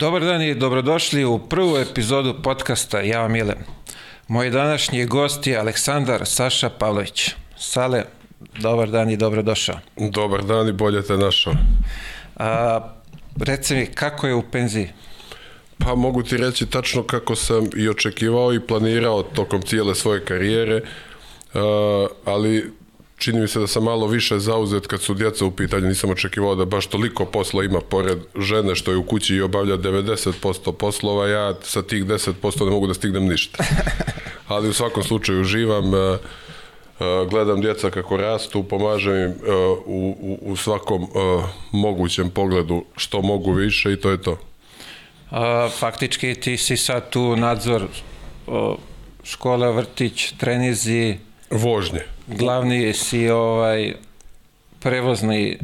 Dobar dan i dobrodošli u prvu epizodu podcasta Ja vam Mile. Moj današnji gost je Aleksandar Saša Pavlović. Sale, dobar dan i dobrodošao. Dobar dan i bolje te našao. A, reci mi, kako je u penziji? Pa mogu ti reći tačno kako sam i očekivao i planirao tokom cijele svoje karijere, uh, ali čini mi se da sam malo više zauzet kad su djeca u pitanju, nisam očekivao da baš toliko posla ima pored žene što je u kući i obavlja 90% poslova, ja sa tih 10% ne mogu da stignem ništa. Ali u svakom slučaju uživam, uh, uh, gledam djeca kako rastu, pomažem im uh, u, u, u svakom mogućem pogledu što mogu više i to je to. A, faktički ti si sad tu nadzor škola, vrtić, trenizi, Vožnje. Glavni si ovaj prevozni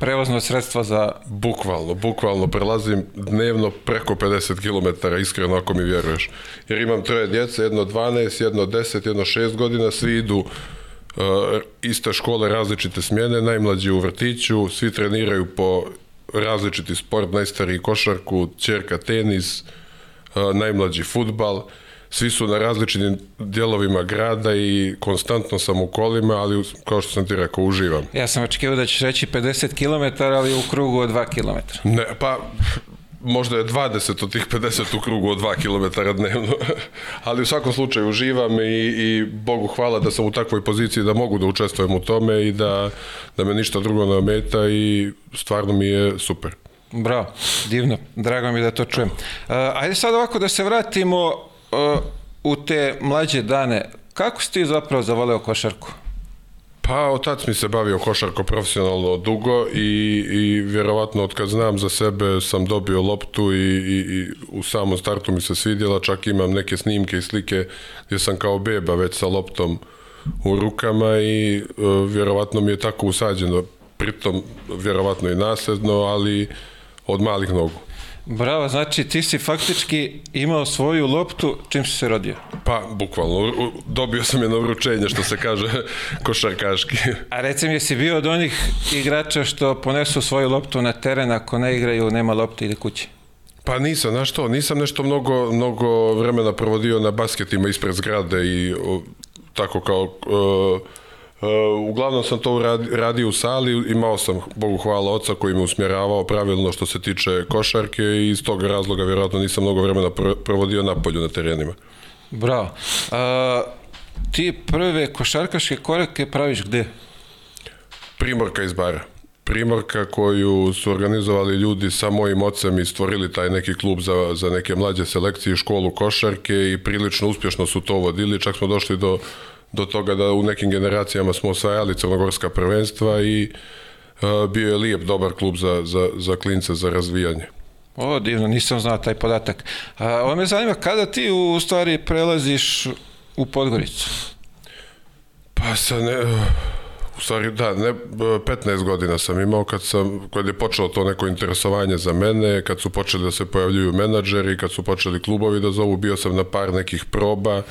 prevozno sredstvo za Bukvalno, bukvalno prelazim dnevno preko 50 km, iskreno ako mi vjeruješ. Jer imam troje djece, jedno 12, jedno 10, jedno 6 godina, svi idu uh, iste škole, različite smjene, najmlađi u vrtiću, svi treniraju po različiti sport, najstariji košarku, čerka tenis, uh, najmlađi futbal, svi su na različitim dijelovima grada i konstantno sam u kolima, ali kao što sam ti rekao, uživam. Ja sam očekivao da ćeš reći 50 km, ali u krugu od 2 km. Ne, pa možda je 20 od tih 50 u krugu od 2 km dnevno. Ali u svakom slučaju uživam i, i Bogu hvala da sam u takvoj poziciji da mogu da učestvujem u tome i da, da me ništa drugo ne ometa i stvarno mi je super. Bravo, divno, drago mi da to čujem. Uh, ajde sad ovako da se vratimo u te mlađe dane. Kako si ti zapravo zavoleo košarku? Pa otac mi se bavio košarko profesionalno dugo i, i vjerovatno od kad znam za sebe sam dobio loptu i, i, i u samom startu mi se svidjela, čak imam neke snimke i slike gdje sam kao beba već sa loptom u rukama i e, vjerovatno mi je tako usađeno, pritom vjerovatno i nasljedno, ali od malih nogu. Bravo, znači ti si faktički imao svoju loptu čim si se rodio. Pa, bukvalno, dobio sam je na uručenje, što se kaže košarkaški. A reci mi, jesi bio od onih igrača što ponesu svoju loptu na teren ako ne igraju, nema lopte ide kući? Pa nisam, znaš što, nisam nešto mnogo, mnogo vremena provodio na basketima ispred zgrade i o, tako kao... Uh, uglavnom sam to radio u sali, imao sam, Bogu hvala, oca koji me usmjeravao pravilno što se tiče košarke i iz tog razloga vjerojatno nisam mnogo vremena pro- provodio na polju na terenima. Bravo. A, ti prve košarkaške korake praviš gde? Primorka iz bara. Primorka koju su organizovali ljudi sa mojim ocem i stvorili taj neki klub za, za neke mlađe selekcije i školu košarke i prilično uspješno su to vodili. Čak smo došli do, do toga da u nekim generacijama smo osvajali crnogorska prvenstva i uh, bio je lijep, dobar klub za, za, za klince, za razvijanje. O, divno, nisam znao taj podatak. A, ovo me zanima, kada ti u stvari prelaziš u Podgoricu? Pa sa ne, u stvari da, ne, 15 godina sam imao kad, sam, kad je počelo to neko interesovanje za mene, kad su počeli da se pojavljuju menadžeri, kad su počeli klubovi da zovu, bio sam na par nekih proba,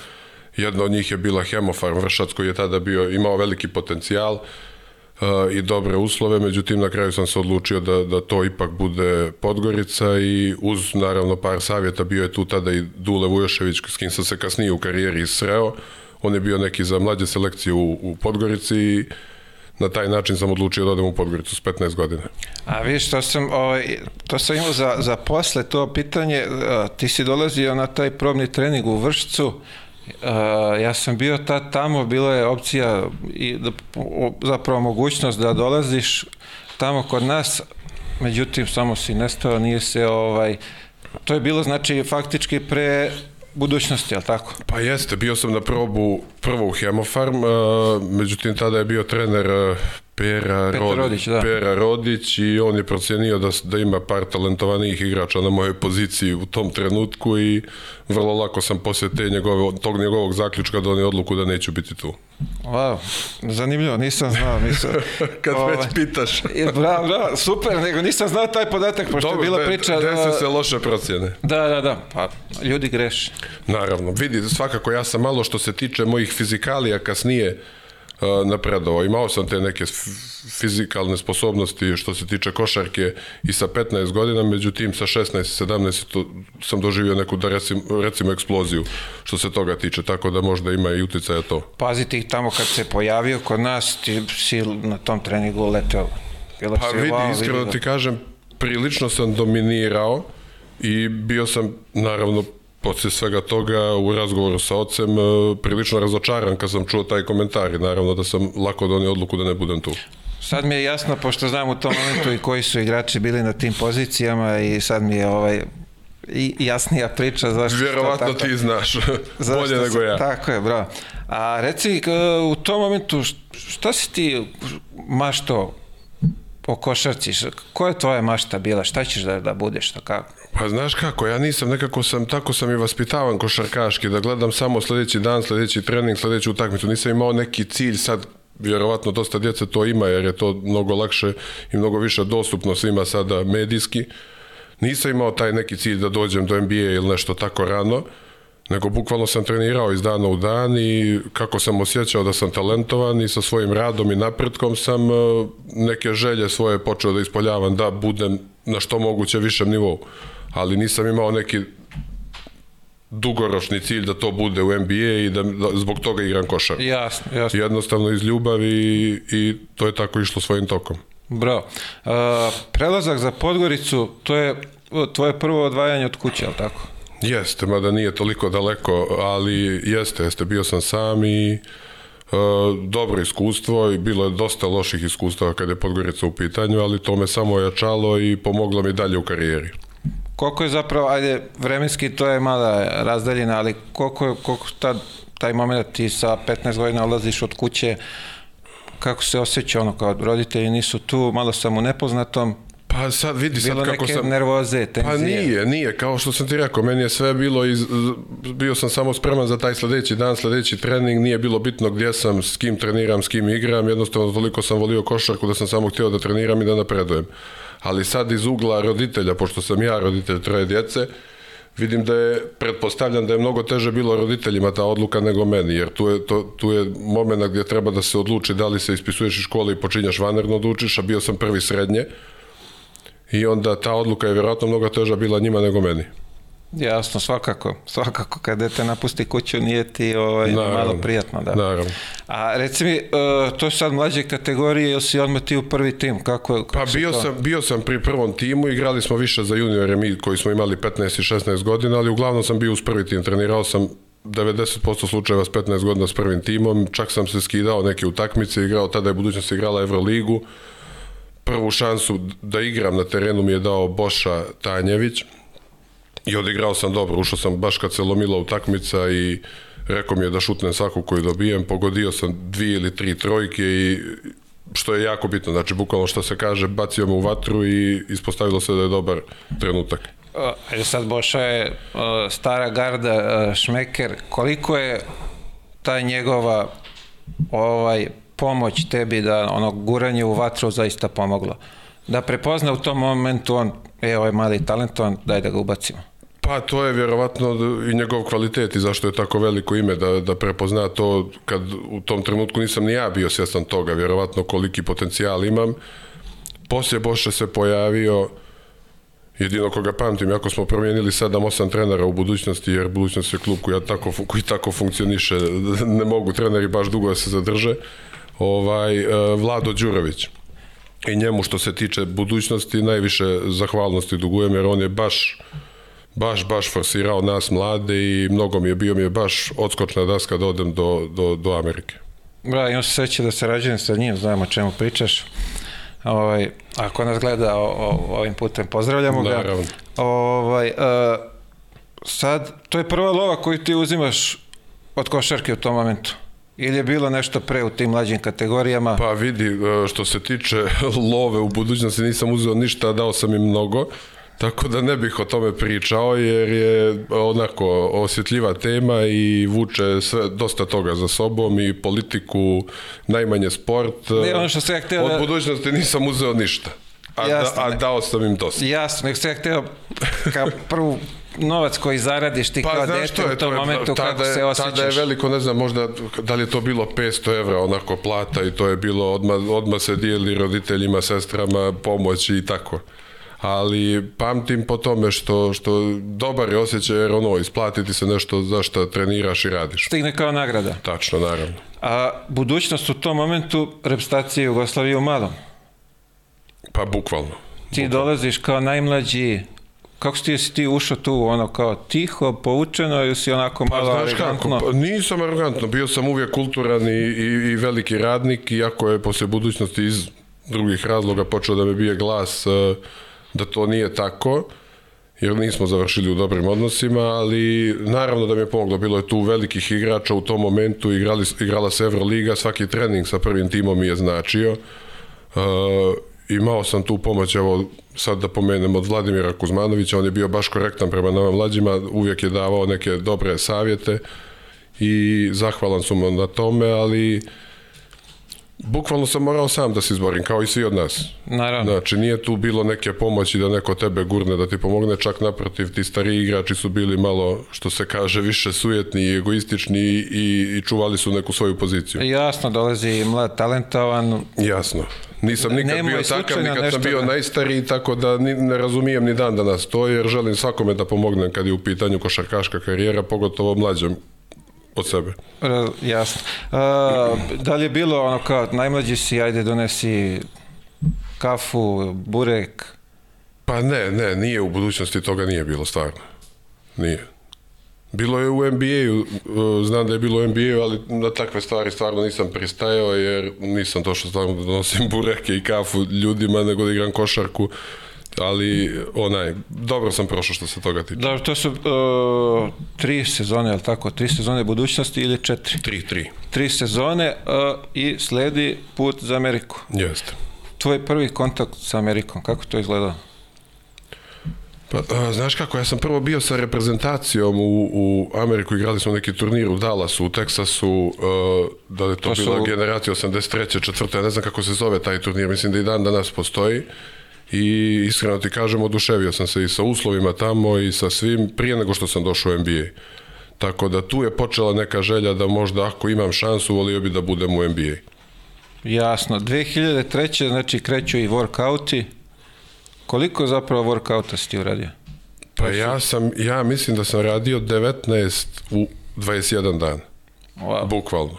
jedna od njih je bila Hemofarm Vršac koji je tada bio, imao veliki potencijal uh, i dobre uslove, međutim na kraju sam se odlučio da, da to ipak bude Podgorica i uz naravno par savjeta bio je tu tada i Dule Vujošević s kim sam se kasnije u karijeri sreo, on je bio neki za mlađe selekcije u, u Podgorici i na taj način sam odlučio da odem u Podgoricu s 15 godina. A vidiš, to sam, ovaj, to sam imao za, za posle to pitanje, a, ti si dolazio na taj probni trening u Vršcu, a, ja sam bio tad tamo, bila je opcija i da, o, zapravo mogućnost da dolaziš tamo kod nas, međutim samo si nestao, nije se ovaj, to je bilo znači faktički pre budućnosti, jel tako? Pa jeste, bio sam na probu prvo u Hemofarm, uh, međutim tada je bio trener uh, Pera, Rod- Rodić, da. Pera Rodić i on je procenio da, da ima par talentovanijih igrača na mojoj poziciji u tom trenutku i vrlo lako sam poslije te njegove, tog njegovog zaključka donio odluku da neću biti tu. Wow, zanimljivo, nisam znao, nisam... Kad ovaj, već pitaš. je, Bravo, bravo, super, nego nisam znao taj podatak, pošto je bila priča... dese da- se loše procjene. Da, da, da, pa ljudi greše. Naravno, vidi, svakako ja sam malo što se tiče mojih fizikalija kasnije napredovao. Imao sam te neke fizikalne sposobnosti što se tiče košarke i sa 15 godina, međutim sa 16 i 17 to sam doživio neku da recimo, recimo eksploziju što se toga tiče, tako da možda ima i uticaja to. Pazi ti tamo kad se pojavio kod nas, ti si na tom treningu leteo. Bilo pa vidi, wow, iskreno ti kažem, prilično sam dominirao i bio sam naravno posle svega toga u razgovoru sa ocem e, prilično razočaran kad sam čuo taj komentar i naravno da sam lako donio odluku da ne budem tu. Sad mi je jasno, pošto znam u tom momentu i koji su igrači bili na tim pozicijama i sad mi je ovaj i jasnija priča zašto Vjerovatno tako, ti znaš, bolje nego ja. Tako je, bravo. A reci, u tom momentu, šta si ti mašto po košarci, koja je tvoja mašta bila, šta ćeš da, da budeš, šta kako? Pa znaš kako, ja nisam, nekako sam, tako sam i vaspitavan košarkaški, da gledam samo sledeći dan, sledeći trening, sledeću utakmicu, nisam imao neki cilj sad, vjerovatno dosta djece to ima, jer je to mnogo lakše i mnogo više dostupno svima sada medijski. Nisam imao taj neki cilj da dođem do NBA ili nešto tako rano, nego bukvalno sam trenirao iz dana u dan i kako sam osjećao da sam talentovan i sa svojim radom i napretkom sam e, neke želje svoje počeo da ispoljavam da budem na što moguće višem nivou. Ali nisam imao neki dugoročni cilj da to bude u NBA i da, da zbog toga igram košar. Jasno, jasno. Jednostavno iz ljubavi i, i to je tako išlo svojim tokom. Bravo. Uh, prelazak za Podgoricu, to je tvoje prvo odvajanje od kuće, ali tako? Jeste, mada nije toliko daleko, ali jeste, jeste, bio sam sam i e, dobro iskustvo i bilo je dosta loših iskustava kada je Podgorica u pitanju, ali to me samo ojačalo i pomoglo mi dalje u karijeri. Koliko je zapravo, ajde, vremenski to je mala razdaljina, ali koliko, je, koliko ta, taj moment ti sa 15 godina odlaziš od kuće, kako se osjeća ono kao roditelji nisu tu, malo sam u nepoznatom, Pa sad vidi sad bilo kako sam... nervoze, tenzije. Pa nije, nije, kao što sam ti rekao, meni je sve bilo, iz, bio sam samo spreman za taj sledeći dan, sledeći trening, nije bilo bitno gdje sam, s kim treniram, s kim igram, jednostavno toliko sam volio košarku da sam samo htio da treniram i da napredujem. Ali sad iz ugla roditelja, pošto sam ja roditelj troje djece, vidim da je, pretpostavljam da je mnogo teže bilo roditeljima ta odluka nego meni, jer tu je, to, tu je moment gdje treba da se odluči da li se ispisuješ iz škole i počinjaš vanerno da učiš, a bio sam prvi srednje, i onda ta odluka je vjerojatno mnogo teža bila njima nego meni. Jasno, svakako. Svakako, kad dete napusti kuću nije ti ovaj, naravno, malo prijatno. Da. Naravno. A reci mi, uh, to je sad mlađe kategorije, ili si odmah ti u prvi tim? Kako, kako pa bio to? sam, bio sam pri prvom timu, igrali smo više za juniore, mi koji smo imali 15 i 16 godina, ali uglavnom sam bio uz prvi tim. Trenirao sam 90% slučajeva s 15 godina s prvim timom, čak sam se skidao neke utakmice, igrao, tada je budućnost igrala Euroligu, prvu šansu da igram na terenu mi je dao Boša Tanjević i odigrao sam dobro, ušao sam baš kad se lomila utakmica i rekao mi je da šutnem svaku koju dobijem, pogodio sam dvije ili tri trojke i što je jako bitno, znači bukvalno što se kaže, bacio me u vatru i ispostavilo se da je dobar trenutak. Ajde sad Boša je stara garda Šmeker, koliko je ta njegova ovaj pomoć tebi da ono guranje u vatru zaista pomoglo. Da prepozna u tom momentu on, e, ovaj mali talentovan, daj da ga ubacimo. Pa to je vjerovatno i njegov kvalitet i zašto je tako veliko ime da, da prepozna to kad u tom trenutku nisam ni ja bio svjestan toga, vjerovatno koliki potencijal imam. Poslije Boše se pojavio jedino koga pamtim, jako smo promijenili 7-8 trenera u budućnosti, jer budućnost je klub koji tako, koji tako funkcioniše, ne mogu treneri baš dugo da se zadrže ovaj, e, Vlado Đurović. I njemu što se tiče budućnosti najviše zahvalnosti dugujem jer on je baš baš, baš forsirao nas mlade i mnogo mi je bio mi je baš odskočna daska da odem do, do, do Amerike. Bra, imam se sreće da se rađujem sa njim, znam o čemu pričaš. Ovaj, ako nas gleda o, o, ovim putem, pozdravljamo ga. Naravno. Ovaj, uh, sad, to je prva lova koju ti uzimaš od košarke u tom momentu. Ili je bilo nešto pre u tim mlađim kategorijama? Pa vidi, e, što se tiče love u budućnosti nisam uzeo ništa, dao sam im mnogo. Tako da ne bih o tome pričao jer je onako osjetljiva tema i vuče sve, dosta toga za sobom i politiku, najmanje sport. Ne, ono što se ja htio Od da... budućnosti nisam uzeo ništa. A, Jasno, da, a dao sam im dosta. Jasno, nek se ja hteo kao prvu novac koji zaradiš ti Pa kao dete što je, u tom momentu, tada kako se osjećaš. Tada je veliko, ne znam, možda, da li je to bilo 500 evra onako plata i to je bilo, odmah, odmah se dijeli roditeljima, sestrama, pomoći i tako. Ali pamtim po tome što, što dobar je osjećaj jer ono, isplatiti se nešto za što treniraš i radiš. Stigne kao nagrada. Tačno, naravno. A budućnost u tom momentu reprezentacije Jugoslavije u malom. Pa bukvalno. Ti dolaziš kao najmlađi, kako si ti, jesi ti ušao tu, ono kao tiho, poučeno ili si onako Pa malo znaš kako, arogantno? pa, nisam arogantno, bio sam uvijek kulturan i, i, i veliki radnik, iako je poslije budućnosti iz drugih razloga počeo da me bije glas eh, da to nije tako, jer nismo završili u dobrim odnosima, ali naravno da mi je pomoglo, bilo je tu velikih igrača u tom momentu, igrali, igrala se Euroliga, svaki trening sa prvim timom mi je značio. Uh, imao sam tu pomoć, evo sad da pomenem od Vladimira Kuzmanovića, on je bio baš korektan prema nama mlađima, uvijek je davao neke dobre savjete i zahvalan sam na tome, ali bukvalno sam morao sam da se izborim, kao i svi od nas. Naravno. Znači, nije tu bilo neke pomoći da neko tebe gurne, da ti pomogne, čak naprotiv, ti stariji igrači su bili malo, što se kaže, više sujetni i egoistični i, i čuvali su neku svoju poziciju. Jasno, dolazi mlad, talentovan, Jasno. Nisam nikad Nemoj bio takav, nikad sam bio da- najstariji, tako da ni, ne razumijem ni dan danas to, jer želim svakome da pomognem kad je u pitanju košarkaška karijera, pogotovo mlađem od sebe. Jasno. A, da li je bilo ono kao najmlađi si, ajde donesi kafu, burek, Pa ne, ne, nije u budućnosti toga nije bilo stvarno. Nije. Bilo je u NBA-u, uh, znam da je bilo u NBA-u, ali na takve stvari stvarno nisam pristajao jer nisam došao stvarno da donosim bureke i kafu ljudima nego da igram košarku, ali onaj, dobro sam prošao što se toga tiče. Dobro, to su uh, tri sezone, je li tako? Tri sezone budućnosti ili četiri? 3-3, Tri sezone uh, i sledi put za Ameriku. jeste. Tvoj prvi kontakt sa Amerikom, kako to izgledao? Pa, a, znaš kako, ja sam prvo bio sa reprezentacijom u, u Ameriku, igrali smo neki turnir u Dallasu, u Teksasu, uh, da je to, To su- bila generacija 83. četvrta, ja ne znam kako se zove taj turnir, mislim da i dan danas postoji. I iskreno ti kažem, oduševio sam se i sa uslovima tamo i sa svim prije nego što sam došao u NBA. Tako da tu je počela neka želja da možda ako imam šansu, volio bi da budem u NBA. Jasno, 2003. znači kreću i workouti. Koliko zapravo workouta si ti uradio? Pa ja sam, ja mislim da sam radio 19 u 21 dan, Wow. bukvalno.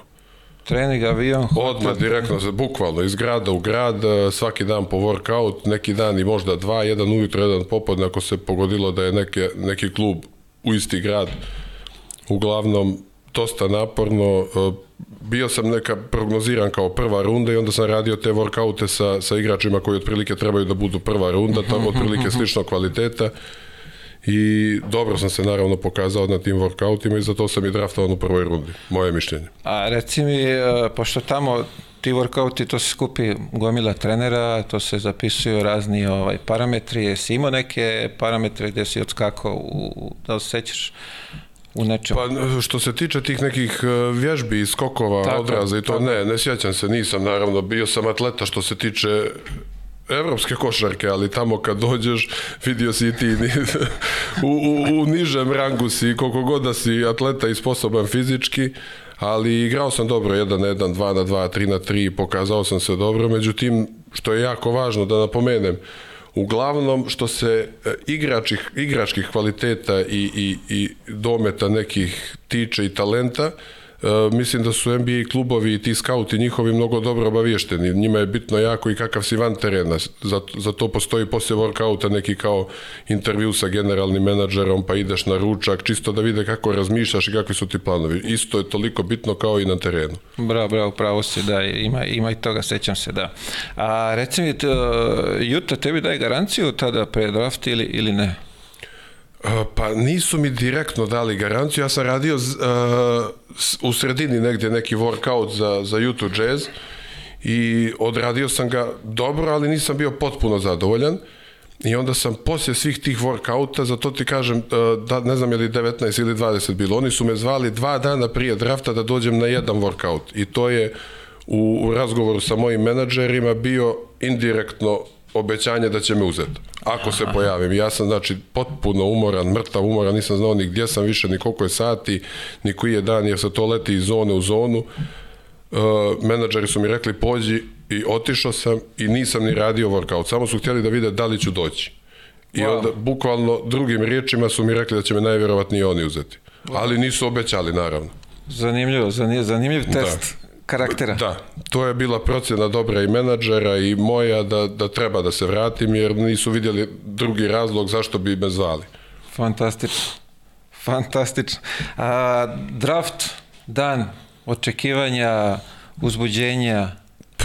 Trening, avion, Odmah direktno, za- bukvalno, iz grada u grad, e, svaki dan po workout, neki dan i možda dva, jedan ujutro, jedan popodne, ako se pogodilo da je neke, neki klub u isti grad. Uglavnom, dosta naporno, e, bio sam neka prognoziran kao prva runda i onda sam radio te workoute sa, sa igračima koji otprilike trebaju da budu prva runda, tamo otprilike sličnog kvaliteta i dobro sam se naravno pokazao na tim workoutima i zato sam i draftovan u prvoj rundi, moje mišljenje. A reci mi, e, pošto tamo ti workouti, to se skupi gomila trenera, to se zapisuju razni ovaj, parametri, jesi imao neke parametre gdje si odskakao, u, da li se sećaš u nečemu? Pa što se tiče tih nekih e, vježbi i skokova, Tako, odraza i to tako. ne, ne sjećam se, nisam naravno, bio sam atleta što se tiče evropske košarke, ali tamo kad dođeš vidio si i ti u, u, u nižem rangu si, koliko god da si atleta i sposoban fizički, ali igrao sam dobro, 1 na 1, 2 na 2, 3 na 3, pokazao sam se dobro, međutim, što je jako važno da napomenem, uglavnom što se e, igračih, igračkih kvaliteta i, i, i dometa nekih tiče i talenta, e, mislim da su NBA klubovi i ti skauti njihovi mnogo dobro obavješteni. Njima je bitno jako i kakav si van terena. Za, za to postoji poslije workouta neki kao intervju sa generalnim menadžerom, pa ideš na ručak, čisto da vide kako razmišljaš i kakvi su ti planovi. Isto je toliko bitno kao i na terenu. Bravo, bravo, pravo si, da, ima, ima i toga, sećam se, da. A reci mi, t, Juta tebi daje garanciju tada pre draft ili, ili ne? A, Pa nisu mi direktno dali garanciju, ja sam radio s- u sredini negdje neki workout za, za YouTube Jazz i odradio sam ga dobro, ali nisam bio potpuno zadovoljan. I onda sam poslije svih tih workouta, zato ti kažem, a, da, ne znam je li 19 ili 20 bilo, oni su me zvali dva dana prije drafta da dođem na jedan workout. I to je u, u razgovoru sa mojim menadžerima bio indirektno obećanje da će me uzeti. Ako se pojavim. Ja sam, znači, potpuno umoran, mrtav umoran, nisam znao ni gdje sam više, ni koliko je sati, ni koji je dan, jer se to leti iz zone u zonu. Uh, menadžeri su mi rekli pođi i otišao sam i nisam ni radio workout. Samo su htjeli da vide da li ću doći. I Wow. onda, bukvalno, drugim riječima su mi rekli da će me najvjerovatnije oni uzeti. Ali nisu obećali, naravno. Zanimljivo, zanimljiv, zanimljiv test karaktera. Da, to je bila procjena dobra i menadžera i moja da, da treba da se vratim jer nisu vidjeli drugi razlog zašto bi me zvali. Fantastično. Fantastično. A, draft, dan, očekivanja, uzbuđenja,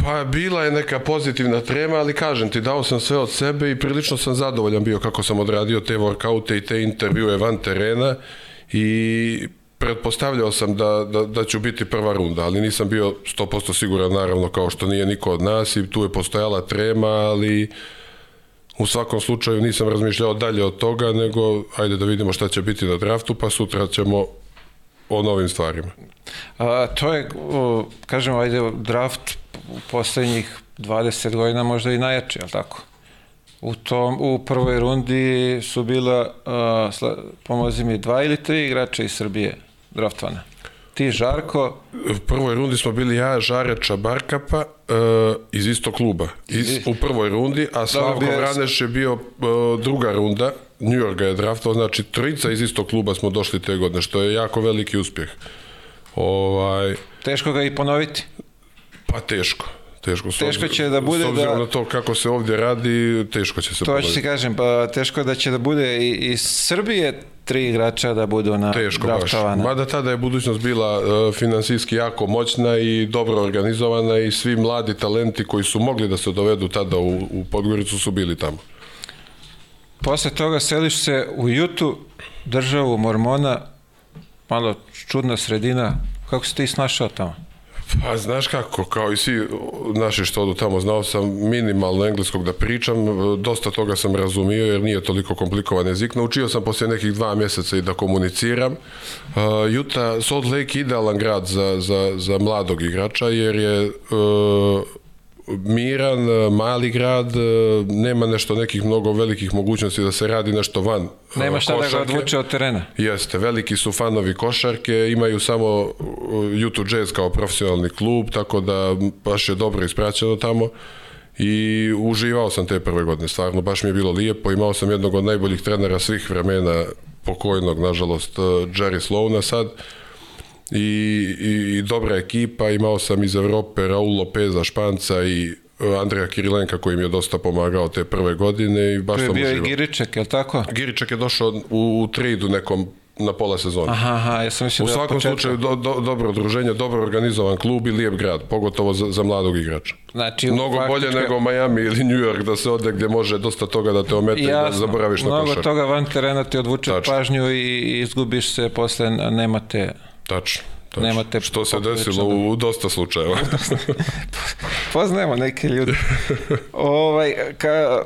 Pa bila je neka pozitivna trema, ali kažem ti, dao sam sve od sebe i prilično sam zadovoljan bio kako sam odradio te workoute i te intervjue van terena i pretpostavljao sam da, da, da ću biti prva runda, ali nisam bio 100% siguran naravno kao što nije niko od nas i tu je postojala trema, ali u svakom slučaju nisam razmišljao dalje od toga, nego ajde da vidimo šta će biti na draftu, pa sutra ćemo o novim stvarima. A, to je, kažemo, ajde, draft u posljednjih 20 godina možda i najjači, ali tako? U, tom, u prvoj rundi su bila, sla, pomozi mi, dva ili tri igrača iz Srbije draftovana. Ti, Žarko, U prvoj rundi smo bili ja, Žare Čabarkapa e, iz istog kluba iz, u prvoj rundi, a Slavko bio je- Vraneš je bio e, druga runda, New York je draftao, znači trojica iz istog kluba smo došli te godine, što je jako veliki uspjeh. Ovaj, teško ga i ponoviti. pa teško. Teško, s Teško će da bude S obzirom da- na to kako se ovdje radi, teško će se To ponoviti. ti kažem, pa teško da će da bude i iz Srbije tri igrača da budu na Teško baš. draftovana. Mada tada je budućnost bila uh, finansijski jako moćna i dobro organizovana i svi mladi talenti koji su mogli da se dovedu tada u, u Podgoricu su bili tamo. Posle toga seliš se u Jutu, državu Mormona, malo čudna sredina. Kako si ti snašao tamo? Pa znaš kako, kao i svi naši što odu tamo, znao sam minimalno engleskog da pričam, dosta toga sam razumio jer nije toliko komplikovan jezik, naučio sam poslije nekih dva mjeseca i da komuniciram. Uh, Utah, Salt Lake idealan grad za, za, za mladog igrača jer je uh, miran, uh, mali grad, uh, nema nešto nekih mnogo velikih mogućnosti da se radi nešto van uh, Nema šta da ga košarke. odvuče od terena. Jeste, veliki su fanovi košarke, imaju samo uh, Utah Jazz kao profesionalni klub, tako da baš je dobro ispraćeno tamo i uživao sam te prve godine, stvarno baš mi je bilo lijepo, imao sam jednog od najboljih trenera svih vremena, pokojnog, nažalost, uh, Jerry Slowna sad, i, i, i dobra ekipa, imao sam iz Evrope Raul Lopeza, Španca i uh, Andreja Kirilenka koji mi je dosta pomagao te prve godine i baš Tu je sam bio i uživao. Giriček, je li tako? Giriček je došao u, u tradu nekom na pola sezone. Aha, aha, ja sam mislio U da je svakom slučaju do, do, dobro udruženje, dobro organizovan klub i lijep grad, pogotovo za, za mladog igrača. Znači, Mnogo bolje faktički- nego Miami ili New York da se ode gdje može dosta toga da te omete i da Jasno, zaboraviš na mnogo košar. toga van terena ti odvuče Tačno. pažnju i i izgubiš se posle, nemate Tačno. tačno. Nemate Što se desilo u, u dosta slučajeva. Poznajemo neke ljude. ovaj, ka,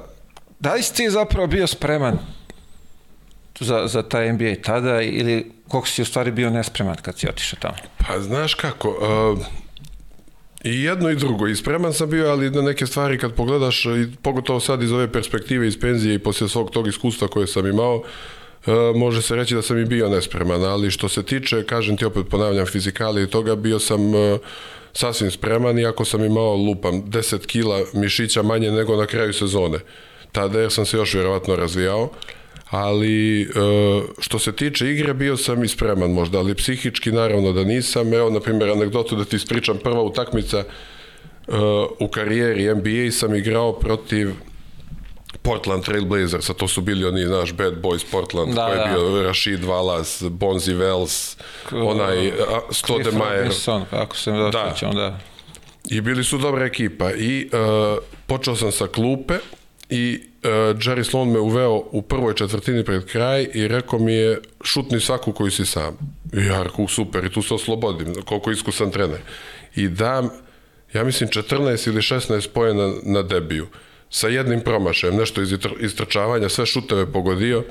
da li si ti zapravo bio spreman za, za taj NBA tada ili koliko si u stvari bio nespreman kad si otišao tamo? Pa znaš kako, uh, i jedno i drugo, i spreman sam bio, ali na neke stvari kad pogledaš, i pogotovo sad iz ove perspektive iz penzije i poslije svog tog iskustva koje sam imao, uh, može se reći da sam i bio nespreman, ali što se tiče, kažem ti opet ponavljam, fizikali i toga, bio sam uh, sasvim spreman, iako sam imao, lupam, 10 kila mišića manje nego na kraju sezone. Tada jer sam se još vjerovatno razvijao, ali e, što se tiče igre bio sam i spreman možda, ali psihički naravno da nisam. Evo, na primjer, anegdotu da ti ispričam, prva utakmica e, u karijeri NBA sam igrao protiv Portland Trail Blazersa, to su bili oni naš bad boys Portland, Da, koji je da. bio Rashid Wallace, Bonzi Wells, onaj a, Cliff Stoudemire, Robinson, kako se da. Da. sjećam, da. I bili su dobra ekipa i uh, počeo sam sa klupe i uh, Jerry Sloan me uveo u prvoj četvrtini pred kraj i rekao mi je šutni svaku koju si sam. I ja rekao super i tu se oslobodim, koliko iskusan trener. I dam, ja mislim 14 ili 16 pojena na debiju sa jednim promašajem, nešto iz istrčavanja, sve šuteve pogodio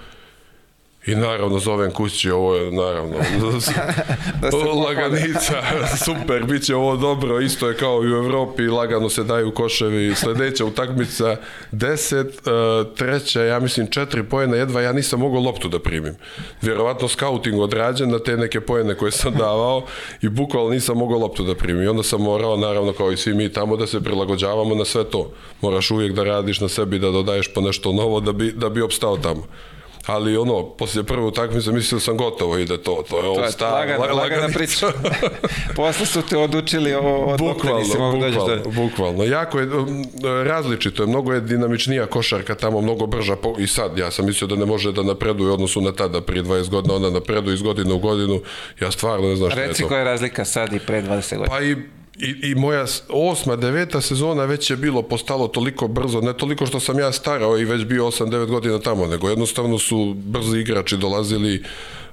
I naravno zovem kući, ovo je naravno Da laganica, super, bit će ovo dobro, isto je kao i u Evropi, lagano se daju koševi, sledeća utakmica 10, uh, treća, ja mislim četiri pojena jedva, ja nisam mogao loptu da primim. Vjerovatno skauting odrađen na te neke pojene koje sam davao i bukvalno nisam mogao loptu da primim. I onda sam morao, naravno kao i svi mi tamo, da se prilagođavamo na sve to. Moraš uvijek da radiš na sebi, da dodaješ po nešto novo da bi, da bi opstao tamo ali ono, poslije prve utakmice mislio sam gotovo ide to, to je ovo je staro, lagana, la- lagana laganica. priča. Posle su te odučili o, o dokle nisi Bukvalno, mogu doći bukvalno, do... bukvalno. Jako je različito, je, mnogo je dinamičnija košarka tamo, mnogo brža po, i sad, ja sam mislio da ne može da napreduje odnosu na tada, prije 20 godina, ona napreduje iz godine u godinu, ja stvarno ne znam šta je Reci to. koja je razlika sad i pre 20 godina. Pa i, i, i moja osma, deveta sezona već je bilo postalo toliko brzo, ne toliko što sam ja starao i već bio 8-9 godina tamo, nego jednostavno su brzi igrači dolazili,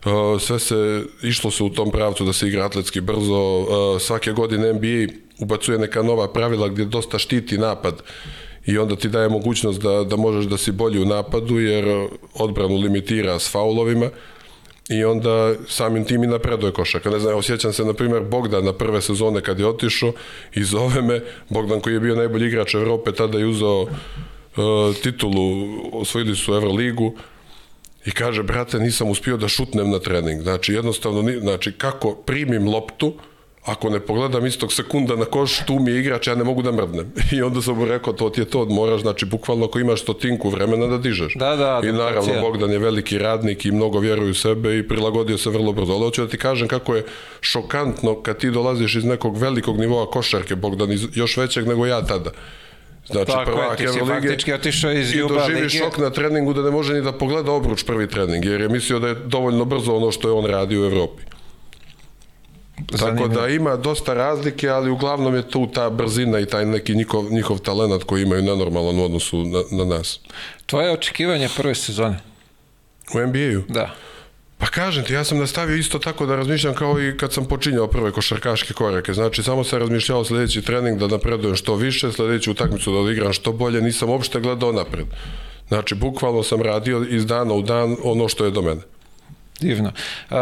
uh, sve se, išlo se u tom pravcu da se igra atletski brzo, uh, svake godine NBA ubacuje neka nova pravila gdje dosta štiti napad i onda ti daje mogućnost da, da možeš da si bolji u napadu jer odbranu limitira s faulovima i onda samim tim i napreduje košarka. Ne znam, osjećam se, na primjer, Bogdan na prve sezone kad je otišao i zove me, Bogdan koji je bio najbolji igrač Evrope, tada je uzeo uh, titulu, osvojili su Euroligu, i kaže, brate, nisam uspio da šutnem na trening. Znači, jednostavno, znači, kako primim loptu, ako ne pogledam istog sekunda na koš, tu mi je igrač, ja ne mogu da mrdnem. I onda sam mu rekao, to ti je to, moraš, znači, bukvalno ako imaš stotinku vremena da dižeš. Da, da, I naravno, adaptacija. Bogdan je veliki radnik i mnogo vjeruje u sebe i prilagodio se vrlo brzo. Ali hoću da ti kažem kako je šokantno kad ti dolaziš iz nekog velikog nivoa košarke, Bogdan, još većeg nego ja tada. Znači, Tako je, prvak ti si faktički otišao iz i Juba doživi lige. šok na treningu da ne može ni da pogleda obruč prvi trening, jer je mislio da je dovoljno brzo ono što je on radio u Evropi. Tako Zanimljivo. da ima dosta razlike, ali uglavnom je tu ta brzina i taj neki njihov, njihov talent koji imaju nenormalan u odnosu na, na nas. Tvoje očekivanje prve sezone? U NBA-u? Da. Pa kažem ti, ja sam nastavio isto tako da razmišljam kao i kad sam počinjao prve košarkaške korake. Znači, samo sam razmišljao sledeći trening da napredujem što više, sledeću utakmicu da odigram što bolje, nisam uopšte gledao napred. Znači, bukvalno sam radio iz dana u dan ono što je do mene. Divno. Uh,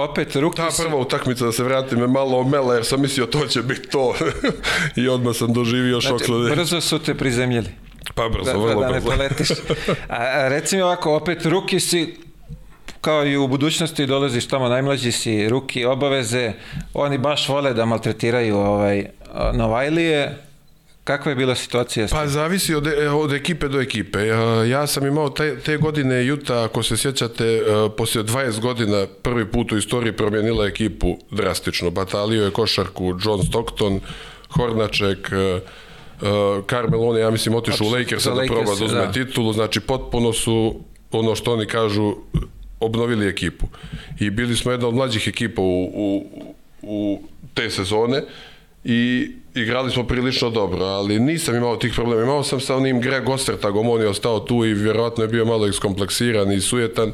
opet, ruki Ta prva utakmica, da se vratim, me malo omela jer sam mislio to će biti to. I odmah sam doživio šok Znači, sledeći. brzo su te prizemljili. Pa brzo, Da, da, vrlo da ne brzo. poletiš. A, a reci mi ovako, opet ruki si, kao i u budućnosti dolaziš tamo, najmlađi si, ruki, obaveze, oni baš vole da maltretiraju ovaj, Novajlije. Kakva je bila situacija? Pa zavisi od, e, od ekipe do ekipe. Ja sam imao te, te godine Juta, ako se sjećate, e, poslije 20 godina prvi put u istoriji promijenila ekipu drastično. Batalio je košarku John Stockton, Hornaček, e, Carmel, on je, ja mislim, otišao u Lakers da proba da uzme da. titulu, znači potpuno su, ono što oni kažu, obnovili ekipu. I bili smo jedna od mlađih ekipa u, u, u te sezone i igrali smo prilično dobro, ali nisam imao tih problema. Imao sam sa onim Greg Ostertagom, on je ostao tu i vjerovatno je bio malo iskompleksiran i sujetan,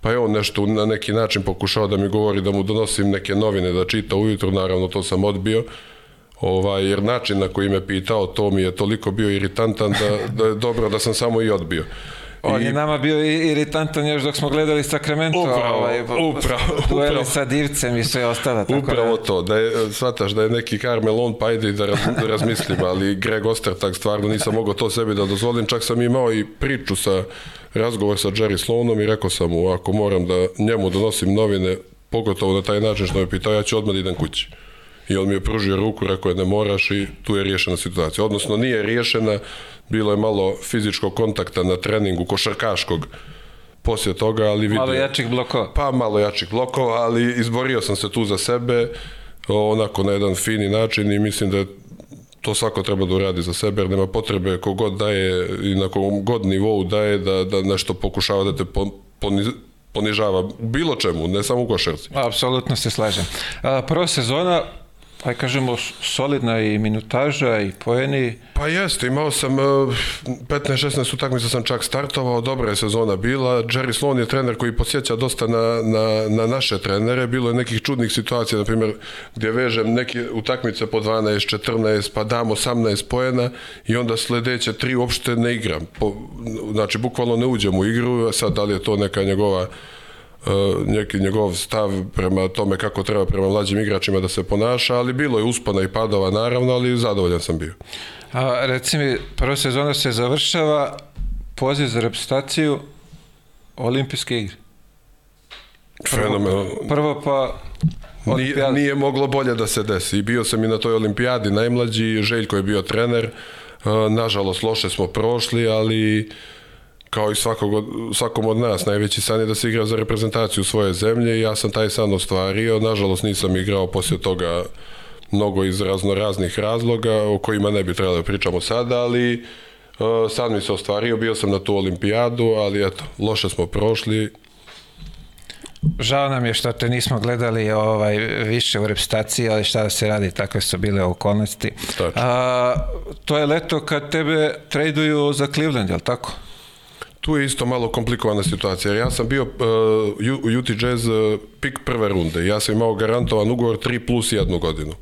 pa je on nešto na neki način pokušao da mi govori da mu donosim neke novine da čita ujutro, naravno to sam odbio. Ovaj, jer način na koji me pitao, to mi je toliko bio iritantan da, da je dobro da sam samo i odbio. On I- je nama bio iritantan još dok smo gledali Sacramento, Upravo, ovaj, upravo, dueli sa divcem i sve ostalo. Tako Upravo da, to, da je, shvataš da je neki Carmelon, pa ajde da raz, razmislim, ali Greg Ostertag stvarno nisam mogao to sebi da dozvolim, čak sam imao i priču sa, razgovor sa Jerry Sloanom i rekao sam mu, ako moram da njemu donosim novine, pogotovo na taj način što me pitao, ja ću odmah da idem kući. I on mi je pružio ruku, rekao je ne moraš i tu je riješena situacija. Odnosno nije riješena, bilo je malo fizičkog kontakta na treningu košarkaškog poslije toga, ali vidio... malo jačih blokova. Pa malo jačih blokova, ali izborio sam se tu za sebe onako na jedan fini način i mislim da to svako treba da uradi za sebe, jer nema potrebe kogod daje i na kogom god nivou daje da, da nešto pokušava da te pon- poni- ponižava bilo čemu, ne samo u košarci. Apsolutno se slažem. A, prva sezona, aj kažemo, solidna i minutaža i poeni. Pa jeste, imao sam e, 15-16 utakmica sam čak startovao, dobra je sezona bila. Jerry Sloan je trener koji posjeća dosta na, na, na naše trenere. Bilo je nekih čudnih situacija, na primjer, gdje vežem neke utakmice po 12, 14, pa dam 18 poena i onda sledeće tri uopšte ne igram. Po, znači, bukvalno ne uđem u igru, sad da li je to neka njegova neki njegov stav prema tome kako treba prema mlađim igračima da se ponaša, ali bilo je uspona i padova naravno, ali zadovoljan sam bio. A, reci mi, prva sezona se završava, poziv za reprezentaciju olimpijske igre. Fenomenalno. Prvo pa Nije, nije moglo bolje da se desi. I bio sam i na toj olimpijadi najmlađi, Željko je bio trener. Nažalost, loše smo prošli, ali kao i svakog od, svakom od nas, najveći san je da se igra za reprezentaciju svoje zemlje i ja sam taj san ostvario. Nažalost, nisam igrao poslije toga mnogo iz razno raznih razloga o kojima ne bi trebalo da pričamo sada, ali uh, sad mi se ostvario, bio sam na tu olimpijadu, ali eto, loše smo prošli, Žao nam je što te nismo gledali ovaj više u repstaciji, ali šta da se radi, takve su bile okolnosti. A, to je leto kad tebe traduju za Cleveland, je li tako? Tu je isto malo komplikovana situacija. Ja sam bio uh, u UT Jazz uh, pik prve runde. Ja sam imao garantovan ugovor 3 plus jednu godinu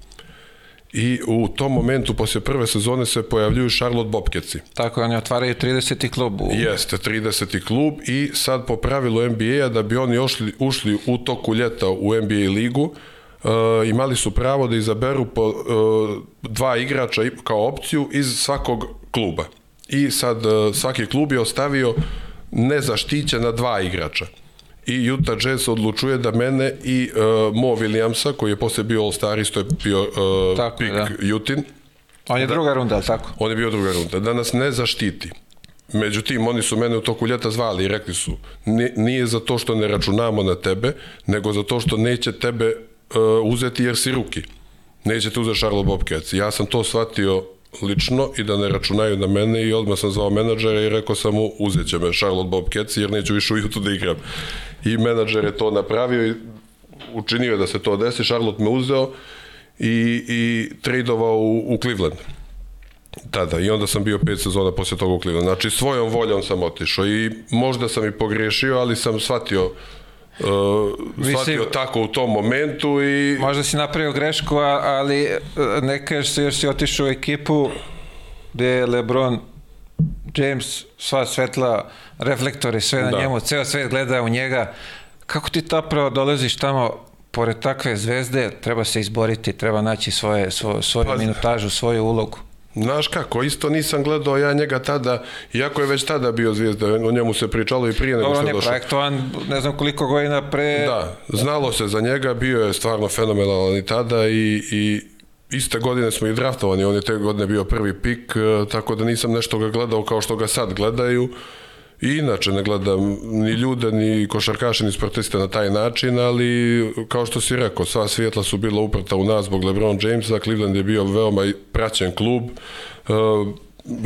i u tom momentu posle prve sezone se pojavljuju Charlotte Bobcatsi. Tako, oni otvaraju 30. klub. U... Jeste, 30. klub i sad po pravilu NBA-a da bi oni ušli, ušli u toku ljeta u NBA ligu, uh, imali su pravo da izaberu po uh, dva igrača kao opciju iz svakog kluba. I sad uh, svaki klub je ostavio nezaštićena dva igrača i Utah Jazz odlučuje da mene i uh, Mo Williamsa, koji je posle bio All-Star, isto je bio uh, tako, pik da. Jutin. On je da, druga runda, tako? On je bio druga runda. Da nas ne zaštiti. Međutim, oni su mene u toku ljeta zvali i rekli su, nije za to što ne računamo na tebe, nego za to što neće tebe uh, uzeti jer si ruki. Neće te uzeti Charlotte Bobcats. Ja sam to shvatio lično i da ne računaju na mene i odmah sam zvao menadžera i rekao sam mu uzet će me Charlotte Bobcats jer neću više u Jutu da igram. I menadžer je to napravio i učinio je da se to desi, Charlotte me uzeo i, i tradovao u, u Cleveland tada i onda sam bio pet sezona posle toga u Cleveland. Znači svojom voljom sam otišao i možda sam i pogrešio, ali sam shvatio uh, shvatio tako u tom momentu i... Možda si napravio grešku, ali e, ne kažeš se još si otišao u ekipu gde je Lebron James, sva svetla, reflektori, sve na da. njemu, ceo svet gleda u njega. Kako ti tapravo dolaziš tamo pored takve zvezde, treba se izboriti, treba naći svoje, svoju, svoju pa, minutažu, svoju ulogu. Znaš kako, isto nisam gledao ja njega tada, iako je već tada bio zvijezda, o njemu se pričalo i prije nego što je došao. on je projektovan ne znam koliko godina pre... Da, znalo se za njega, bio je stvarno fenomenalan i tada i, i iste godine smo i draftovani, on je te godine bio prvi pik, e, tako da nisam nešto ga gledao kao što ga sad gledaju. I inače ne gledam ni ljude, ni košarkaše, ni sportiste na taj način, ali kao što si rekao, sva svjetla su bila uprta u nas zbog LeBron Jamesa, Cleveland je bio veoma praćen klub, e,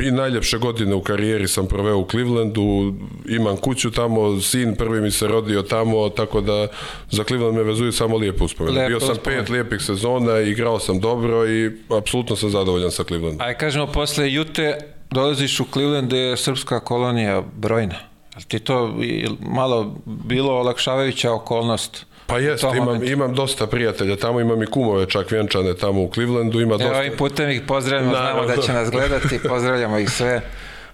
i najljepše godine u karijeri sam proveo u Clevelandu, imam kuću tamo, sin prvi mi se rodio tamo, tako da za Cleveland me vezuju samo lijepe uspomene. Bio sam pet lijepih sezona, igrao sam dobro i apsolutno sam zadovoljan sa Clevelandom. Aj kažemo, posle Jute dolaziš u Cleveland gde je srpska kolonija brojna. Ali ti to malo bilo olakšavajuća okolnost? Pa jest, imam, imam dosta prijatelja, tamo imam i kumove čak vjenčane tamo u Clevelandu, ima dosta... Evo ovim putem ih pozdravljamo, znamo da će nas gledati, pozdravljamo ih sve.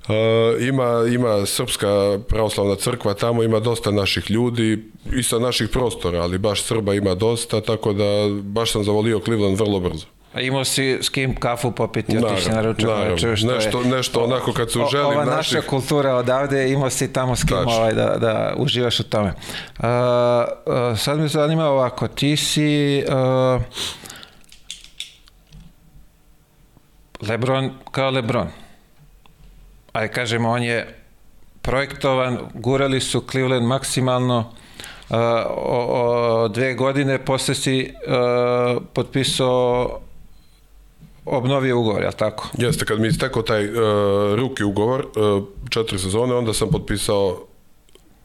Uh, ima, ima Srpska pravoslavna crkva, tamo ima dosta naših ljudi i sa naših prostora, ali baš Srba ima dosta, tako da baš sam zavolio Cleveland vrlo brzo. A imao si s kim kafu popiti, otići na ručak naravno, što nešto, je, nešto onako kad su želi ova naših... naša kultura odavde, imao si tamo s kim ovaj, da, da uživaš u tome. Uh, uh, sad me zanima ovako, ti si uh, Lebron kao Lebron. Ajde kažemo, on je projektovan, gurali su Cleveland maksimalno, uh, o, o, dve godine posle si uh, potpisao obnovio ugovor, je tako? Jeste, kad mi istekao taj uh, ruki ugovor, uh, četiri sezone, onda sam potpisao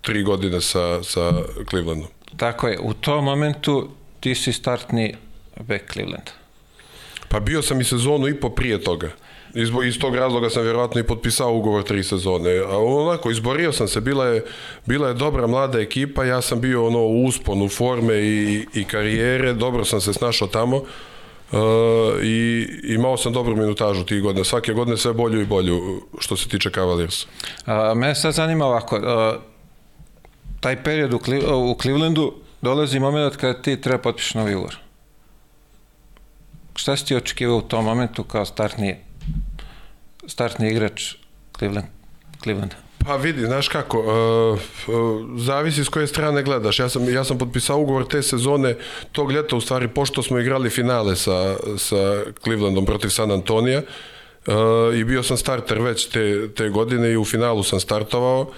tri godine sa, sa Clevelandom. Tako je, u tom momentu ti si startni back Cleveland. Pa bio sam i sezonu i po prije toga. Iz, iz tog razloga sam vjerovatno i potpisao ugovor tri sezone. A onako, izborio sam se, bila je, bila je dobra mlada ekipa, ja sam bio ono u usponu forme i, i karijere, dobro sam se snašao tamo. Uh, i imao sam dobru minutažu tih godina, svake godine sve bolju i bolju što se tiče Cavaliers. A, mene sad zanima ovako, uh, taj period u, u Clevelandu dolazi moment kada ti treba potpiši novi ugovor. Šta si ti očekivao u tom momentu kao startni, startni igrač Cleveland, Clevelanda? Pa vidi, znaš kako, uh, uh, zavisi s koje strane gledaš. Ja sam, ja sam potpisao ugovor te sezone, tog ljeta u stvari, pošto smo igrali finale sa, sa Clevelandom protiv San Antonija uh, i bio sam starter već te, te godine i u finalu sam startovao.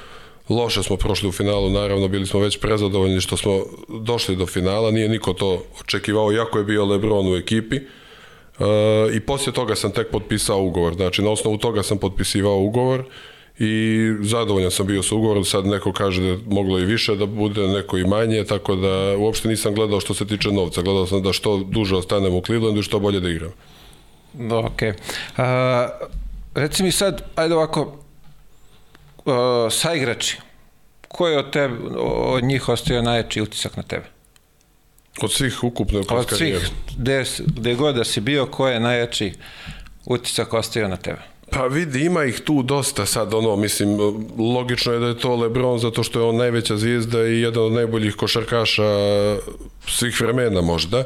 Loše smo prošli u finalu, naravno, bili smo već prezadovoljni što smo došli do finala, nije niko to očekivao, jako je bio Lebron u ekipi. Uh, I poslije toga sam tek potpisao ugovor, znači na osnovu toga sam potpisivao ugovor i zadovoljan sam bio sa ugovorom, sad neko kaže da je moglo i više da bude, neko i manje, tako da uopšte nisam gledao što se tiče novca, gledao sam da što duže ostanem u Clevelandu i što bolje da igram. Da, ok. A, reci mi sad, ajde ovako, a, saigrači, ko je od, tebe, od njih ostavio najjači utisak na tebe? Od svih ukupno Od svih, gde, gde god da si bio, ko je najjači utisak ostavio na tebe? Pa vidi, ima ih tu dosta sad, ono, mislim, logično je da je to Lebron zato što je on najveća zvijezda i jedan od najboljih košarkaša svih vremena možda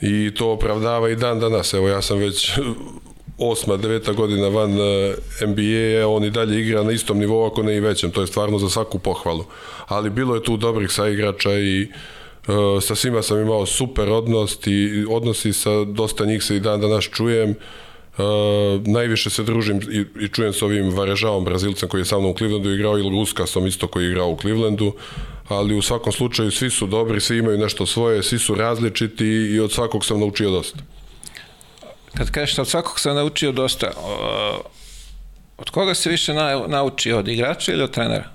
i to opravdava i dan danas. Evo, ja sam već osma, deveta godina van eh, NBA, on i dalje igra na istom nivou, ako ne i većem. To je stvarno za svaku pohvalu. Ali bilo je tu dobrih saigrača i uh, sa svima sam imao super odnos i odnosi sa dosta njih se i dan danas čujem. Uh, najviše se družim i, i čujem s ovim Varežaom, Brazilcem koji je sa mnom u Clevelandu igrao i Luskasom isto koji je igrao u Clevelandu, ali u svakom slučaju svi su dobri, svi imaju nešto svoje, svi su različiti i od svakog sam naučio dosta. Kad kažeš od svakog sam naučio dosta, uh, od koga se više na, naučio, od igrača ili od trenera?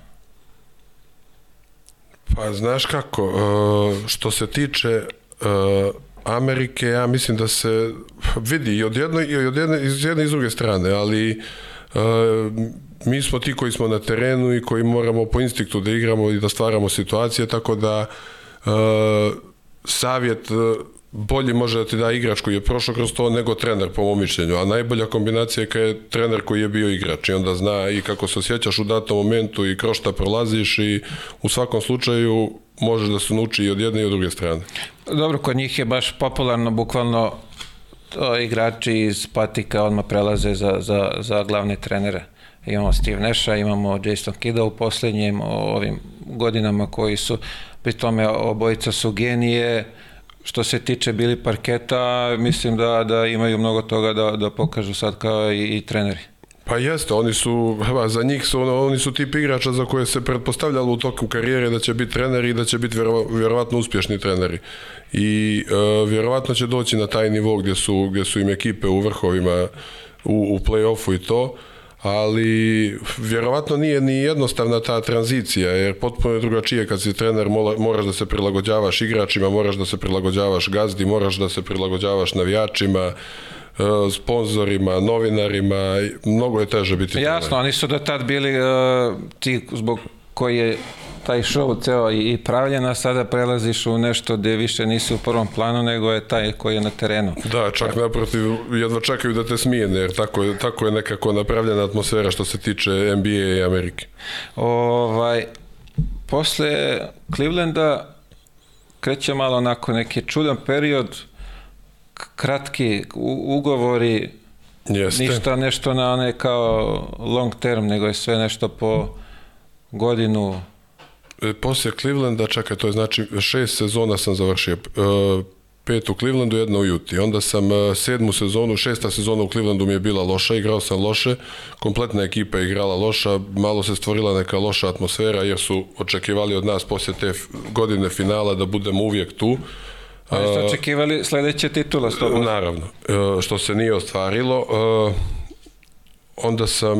Pa znaš kako, uh, što se tiče uh, Amerike, ja mislim da se vidi i od jedne, i od jedne, iz jedne i iz druge strane, ali uh, mi smo ti koji smo na terenu i koji moramo po instinktu da igramo i da stvaramo situacije, tako da uh, savjet bolji može da ti da igrač koji je prošao kroz to nego trener po mom mišljenju, a najbolja kombinacija je kada je trener koji je bio igrač i onda zna i kako se osjećaš u datom momentu i kroz šta prolaziš i u svakom slučaju možeš da se nauči i od jedne i od druge strane. Dobro, kod njih je baš popularno, bukvalno to igrači iz patika odmah prelaze za, za, za glavne trenere. Imamo Steve Nesha, imamo Jason Kida u poslednjim ovim godinama koji su, pri tome obojica su genije, što se tiče bili parketa, mislim da, da imaju mnogo toga da, da pokažu sad kao i, i treneri. Pa jeste, oni su, za njih su, ono, oni su tip igrača za koje se pretpostavljalo u toku karijere da će biti treneri i da će biti vjero, vjerovatno uspješni treneri. I e, vjerovatno će doći na taj nivo gdje su, gdje su im ekipe u vrhovima u, u play-offu i to, ali vjerovatno nije ni jednostavna ta tranzicija, jer potpuno je drugačije kad si trener, moraš da se prilagođavaš igračima, moraš da se prilagođavaš gazdi, moraš da se prilagođavaš navijačima, E, sponzorima, novinarima, mnogo je teže biti trener. Jasno, oni su do tad bili uh, ti zbog koji je taj show ceo i pravljena, sada prelaziš u nešto gde više nisi u prvom planu, nego je taj koji je na terenu. Da, čak naprotiv, jedva čekaju da te smijene, jer tako je, tako je nekako napravljena atmosfera što se tiče NBA i Amerike. Ovaj, posle Clevelanda kreće malo onako neki čudan period, kratki ugovori, Jeste. ništa nešto na one kao long term, nego je sve nešto po godinu. E, poslije Clevelanda, čekaj, to je znači šest sezona sam završio. E, pet u Clevelandu, jedna u Juti. Onda sam e, sedmu sezonu, šesta sezona u Clevelandu mi je bila loša, igrao sam loše, kompletna ekipa je igrala loša, malo se stvorila neka loša atmosfera jer su očekivali od nas poslije te godine finala da budemo uvijek tu A ste očekivali sledeće titula s tobom? Naravno. Što se nije ostvarilo, onda sam,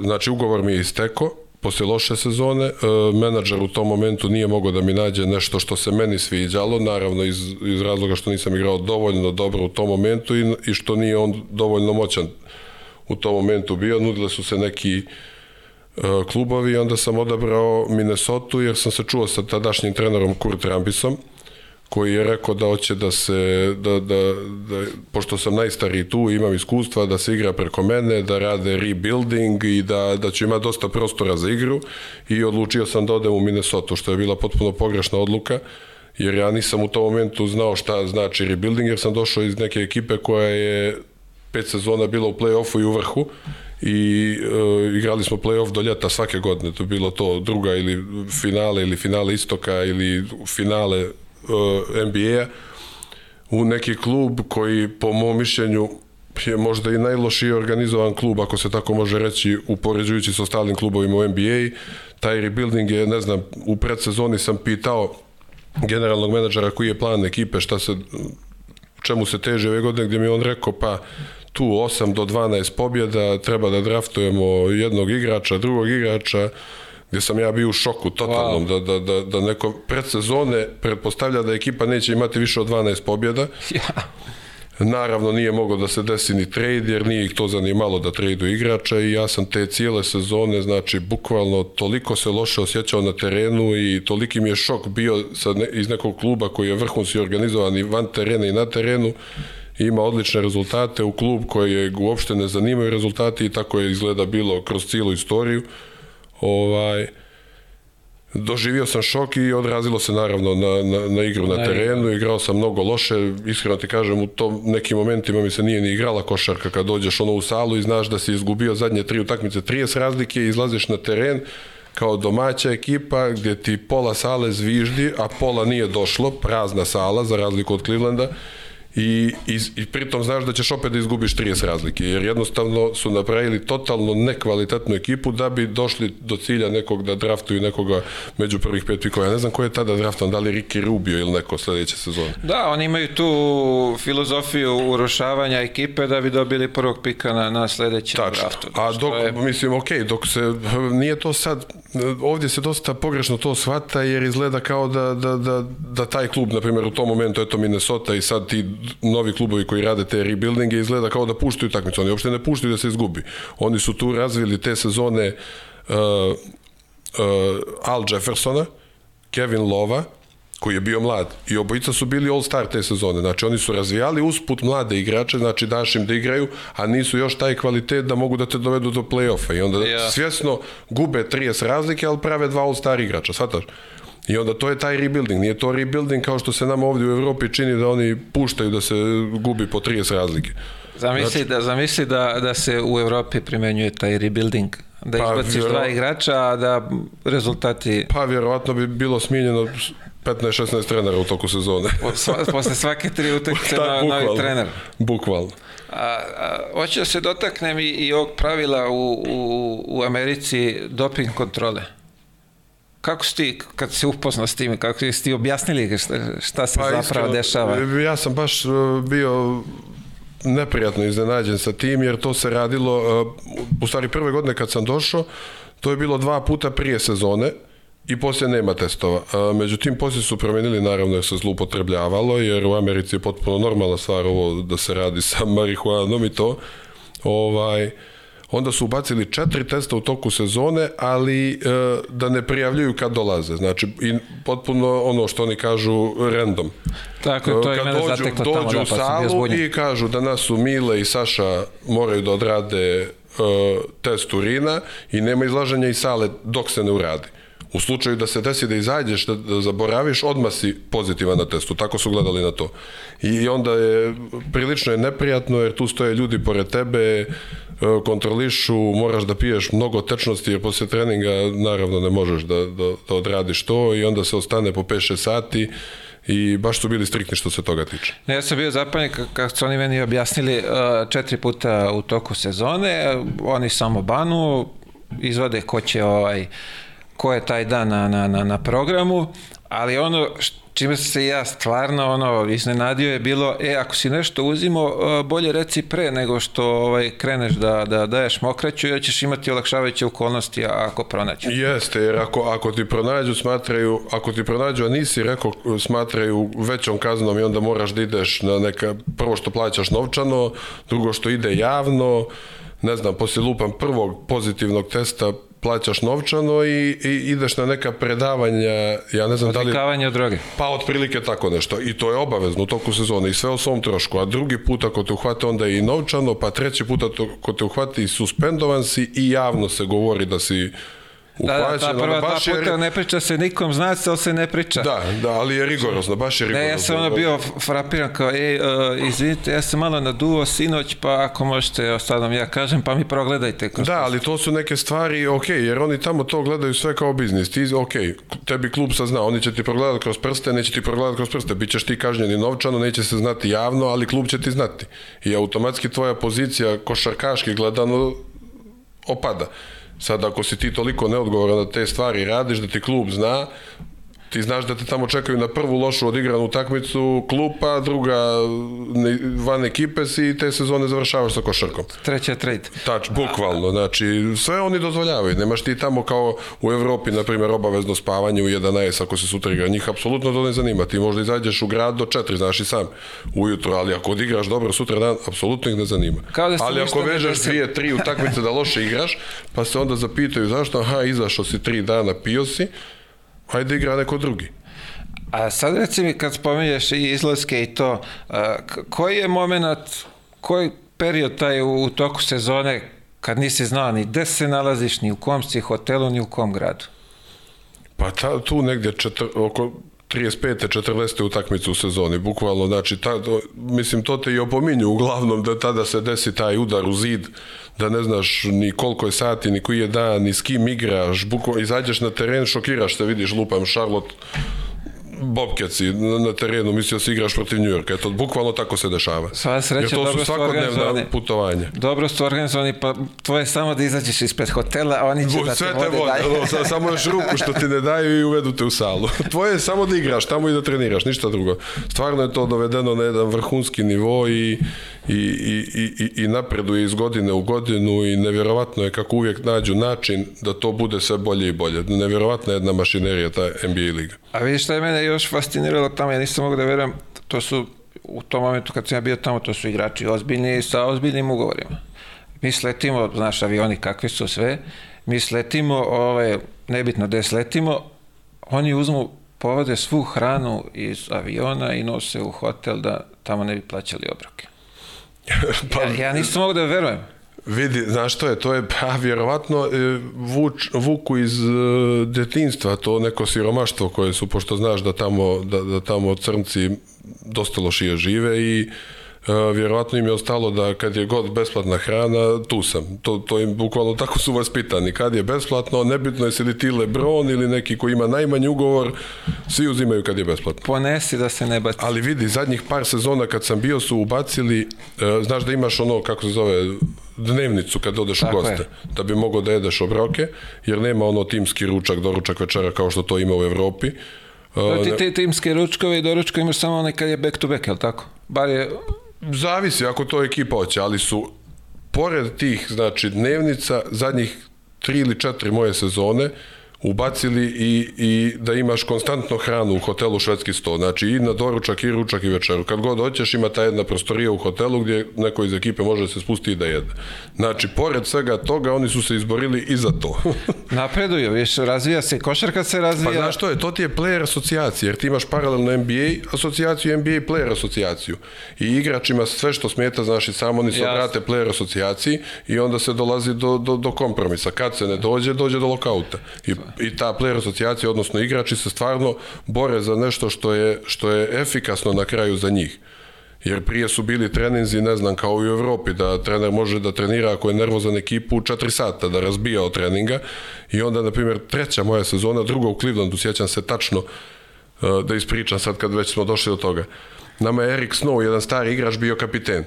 znači ugovor mi je isteko, posle loše sezone, menadžer u tom momentu nije mogao da mi nađe nešto što se meni sviđalo, naravno iz, iz razloga što nisam igrao dovoljno dobro u tom momentu i, i što nije on dovoljno moćan u tom momentu bio. Nudile su se neki klubovi i onda sam odabrao Minnesota jer sam se čuo sa tadašnjim trenerom Kurt Rambisom koji je rekao da hoće da se, da, da, da, pošto sam najstariji tu, imam iskustva, da se igra preko mene, da rade rebuilding i da, da ću imati dosta prostora za igru i odlučio sam da odem u Minnesota, što je bila potpuno pogrešna odluka, jer ja nisam u tom momentu znao šta znači rebuilding, jer sam došao iz neke ekipe koja je pet sezona bila u play-offu i u vrhu i e, igrali smo play-off do ljeta svake godine, to bilo to druga ili finale ili finale istoka ili finale NBA u neki klub koji po mom mišljenju je možda i najlošije organizovan klub, ako se tako može reći, upoređujući sa ostalim klubovima u NBA. Taj rebuilding je, ne znam, u predsezoni sam pitao generalnog menadžera koji je plan ekipe, šta se, čemu se teže ove godine, gdje mi on rekao, pa tu 8 do 12 pobjeda, treba da draftujemo jednog igrača, drugog igrača, gde sam ja bio u šoku totalnom, wow. da, da, da, da neko predsezone pretpostavlja da ekipa neće imati više od 12 pobjeda. Ja. Naravno nije moglo da se desi ni trade jer nije ih to zanimalo da tradu igrača i ja sam te cijele sezone, znači bukvalno toliko se loše osjećao na terenu i toliki mi je šok bio sa ne, iz nekog kluba koji je vrhunski organizovan i van terena i na terenu ima odlične rezultate u klub koji je uopšte ne zanimaju rezultati i tako je izgleda bilo kroz cijelu istoriju ovaj, doživio sam šok i odrazilo se naravno na, na, na igru na terenu, igrao sam mnogo loše, iskreno ti kažem, u tom nekim momentima mi se nije ni igrala košarka. Kad dođeš ono u salu i znaš da si izgubio zadnje tri utakmice, 30 razlike i izlaziš na teren kao domaća ekipa gdje ti pola sale zviždi, a pola nije došlo, prazna sala za razliku od Clevelanda i, i, i pritom znaš da ćeš opet da izgubiš 30 razlike, jer jednostavno su napravili totalno nekvalitetnu ekipu da bi došli do cilja nekog da draftuju nekoga među prvih pet pikova. Ja ne znam ko je tada draftan, da li Ricky Rubio ili neko sledeće sezone. Da, oni imaju tu filozofiju urušavanja ekipe da bi dobili prvog pika na, na sledećem Tačno. draftu. A dok, je... mislim, ok, dok se, nije to sad, ovdje se dosta pogrešno to shvata jer izgleda kao da, da, da, da taj klub, na primjer, u tom momentu, eto Minnesota i sad ti novi klubovi koji rade te rebuildinge izgleda kao da puštaju takmicu. Oni uopšte ne puštaju da se izgubi. Oni su tu razvili te sezone uh, uh, Al Jeffersona, Kevin Lova, koji je bio mlad i obojica su bili all-star te sezone. Znači oni su razvijali usput mlade igrače, znači daš im da igraju, a nisu još taj kvalitet da mogu da te dovedu do play-offa i onda ja. svjesno gube 30 razlike, ali prave dva all-star igrača, shvataš? I onda to je taj rebuilding. Nije to rebuilding kao što se nam ovdje u Evropi čini da oni puštaju da se gubi po 30 razlike. Zamisli, znači, da, zamisli da, da se u Evropi primenjuje taj rebuilding da pa, izbaciš vjero... dva igrača, a da rezultati... Pa vjerovatno bi bilo smijenjeno 15-16 trenera u toku sezone. Posle svake tri utakmice na, novi trener. Bukvalno. A, a, hoću da se dotaknem i, i ovog pravila u, u, u Americi doping kontrole. Kako si ti, kad si upoznao s time, kako si ti objasnili šta, šta se pa, zapravo iskreno, dešava? Ja sam baš e, bio neprijatno iznenađen sa tim, jer to se radilo, e, u stvari prve godine kad sam došao, to je bilo dva puta prije sezone, i poslije nema testova. A, međutim, poslije su promenili, naravno, jer se zlupotrebljavalo, jer u Americi je potpuno normalna stvar ovo da se radi sa marihuanom i to. Ovaj, onda su ubacili četiri testa u toku sezone, ali e, da ne prijavljuju kad dolaze. Znači, i potpuno ono što oni kažu random. Tako, to je kad dođu, zateklo dođu tamo, da, u salu i kažu da nas su Mile i Saša moraju da odrade e, test urina i nema izlaženja iz sale dok se ne uradi. U slučaju da se desi da izađeš, da, da zaboraviš, odmah si pozitivan na testu. Tako su gledali na to. I onda je, prilično je neprijatno jer tu stoje ljudi pored tebe, kontrolišu, moraš da piješ mnogo tečnosti jer posle treninga naravno ne možeš da, da, da odradiš to i onda se ostane po 5-6 sati i baš su bili striktni što se toga tiče. Ne, ja sam bio zapanjen kako su oni meni objasnili četiri puta u toku sezone, oni samo banu, izvade ko će ovaj ko je taj dan na, na, na, na programu, ali ono čime se ja stvarno ono iznenadio je bilo, e, ako si nešto uzimo, e, bolje reci pre nego što ovaj, kreneš da, da daješ mokraću, jer ćeš imati olakšavajuće okolnosti ako pronađu. Jeste, jer ako, ako ti pronađu, smatraju, ako ti pronađu, a nisi rekao, smatraju većom kaznom i onda moraš da ideš na neka, prvo što plaćaš novčano, drugo što ide javno, ne znam, poslije lupam prvog pozitivnog testa plaćaš novčano i, i ideš na neka predavanja, ja ne znam da li... Odvikavanje droge. Pa otprilike tako nešto. I to je obavezno u toku sezone i sve o svom trošku. A drugi put ako te uhvate onda i novčano, pa treći put ako te uhvati i suspendovan si i javno se govori da si Da, da, ta prva dva puta je... ne priča se nikom, zna se, ali se ne priča. Da, da, ali je rigorozno, baš je rigorozno. Ne, ja sam ono bio frapiran kao, ej, uh, izvinite, ja sam malo naduo sinoć, pa ako možete, sad vam ja kažem, pa mi progledajte. Da, ali to su neke stvari, ok, jer oni tamo to gledaju sve kao biznis. Ti, ok, tebi klub sad zna, oni će ti progledati kroz prste, neće ti progledati kroz prste, bit ćeš ti kažnjeni novčano, neće se znati javno, ali klub će ti znati. I automatski tvoja pozicija košarkaški gledano opada. Sad, ako si ti toliko neodgovoran da te stvari radiš, da ti klub zna, ti znaš da te tamo čekaju na prvu lošu odigranu utakmicu klupa, druga van ekipe si i te sezone završavaš sa košarkom. Treća trade. Tač, bukvalno, znači sve oni dozvoljavaju. Nemaš ti tamo kao u Evropi, na primjer, obavezno spavanje u 11 ako se sutra igra. Njih apsolutno to ne zanima. Ti možda izađeš u grad do 4, znaš i sam, ujutro, ali ako odigraš dobro sutra dan, apsolutno ih ne zanima. Kao da ali ako vežeš dvije, tri utakmice da loše igraš, pa se onda zapitaju zašto, aha, izašao si tri dana, pio si, hajde igra neko drugi. A sad reci mi kad spominješ i izlaske i to, a, koji je moment, koji period taj u, u toku sezone kad nisi znao ni gde se nalaziš, ni u kom si hotelu, ni u kom gradu? Pa ta, tu negdje četir, oko 35. 40. utakmicu u sezoni, bukvalno, znači, ta, mislim, to te i opominju uglavnom da tada se desi taj udar u zid, da ne znaš ni koliko je sati, ni koji je dan, ni s kim igraš, bukvalno izađeš na teren, šokiraš se, vidiš, lupam, Charlotte Bobkeci na terenu, mislio se igraš protiv New Yorka. Eto, bukvalno tako se dešava. Sva sreća, Jer to su svakodnevna putovanja. Dobro su organizovani, pa to je samo da izađeš ispred hotela, a oni će Bu, da te vode, vode samo još ruku što ti ne daju i uvedu te u salu. Tvoje je samo da igraš tamo i da treniraš, ništa drugo. Stvarno je to dovedeno na jedan vrhunski nivo i, i, i, i, i napreduje iz godine u godinu i nevjerovatno je kako uvijek nađu način da to bude sve bolje i bolje. Nevjerovatna je jedna mašinerija, ta NBA liga. A vidiš šta je mene još fasciniralo tamo, ja nisam mogu da verujem, to su u tom momentu kad sam ja bio tamo, to su igrači ozbiljni sa ozbiljnim ugovorima. Mi sletimo, znaš, avioni kakvi su sve, mi sletimo, ovaj, nebitno gde sletimo, oni uzmu, povode svu hranu iz aviona i nose u hotel da tamo ne bi plaćali obroke. Pa, ja, ja nisam mogu da verujem. Vidi, znaš što je, to je pa vjerovatno e, vuč, vuku iz e, detinstva, to neko siromaštvo koje su, pošto znaš da tamo, da, da tamo crnci dosta lošije žive i vjerovatno im je ostalo da kad je god besplatna hrana, tu sam. To, to im bukvalno tako su vas pitani. Kad je besplatno, nebitno je si li ti Lebron ili neki koji ima najmanji ugovor, svi uzimaju kad je besplatno. Ponesi da se ne baci. Ali vidi, zadnjih par sezona kad sam bio su ubacili, uh, znaš da imaš ono, kako se zove, dnevnicu kad odeš Tako u goste, je. da bi mogao da jedeš obroke, jer nema ono timski ručak, doručak večera kao što to ima u Evropi. Uh, ti, ti timske ručkove i doručka imaš samo onaj kad je back to back, je li tako? Bar je Zavisi ako to ekipa hoće, ali su pored tih znači dnevnica zadnjih tri ili četiri moje sezone ubacili i, i da imaš konstantno hranu u hotelu švedski sto, znači i na doručak i ručak i večeru. Kad god hoćeš ima ta jedna prostorija u hotelu gdje neko iz ekipe može da se spustiti i da jede. Znači, pored svega toga oni su se izborili i za to. Napreduju, viš, razvija se, košarka se razvija. Pa znaš što je, to ti je player asocijacija, jer ti imaš paralelno NBA asocijaciju i NBA player asocijaciju. I igračima sve što smeta, znaš i samo oni se obrate player asocijaciji i onda se dolazi do, do, do kompromisa. Kad se ne dođe, dođe do lokauta. I i ta player asocijacija, odnosno igrači se stvarno bore za nešto što je, što je efikasno na kraju za njih. Jer prije su bili treninzi, ne znam, kao i u Evropi, da trener može da trenira ako je nervozan ekipu 4 sata, da razbija od treninga. I onda, na primjer, treća moja sezona, druga u Clevelandu, sjećam se tačno uh, da ispričam sad kad već smo došli do toga. Nama je Erik Snow, jedan stari igrač, bio kapiten.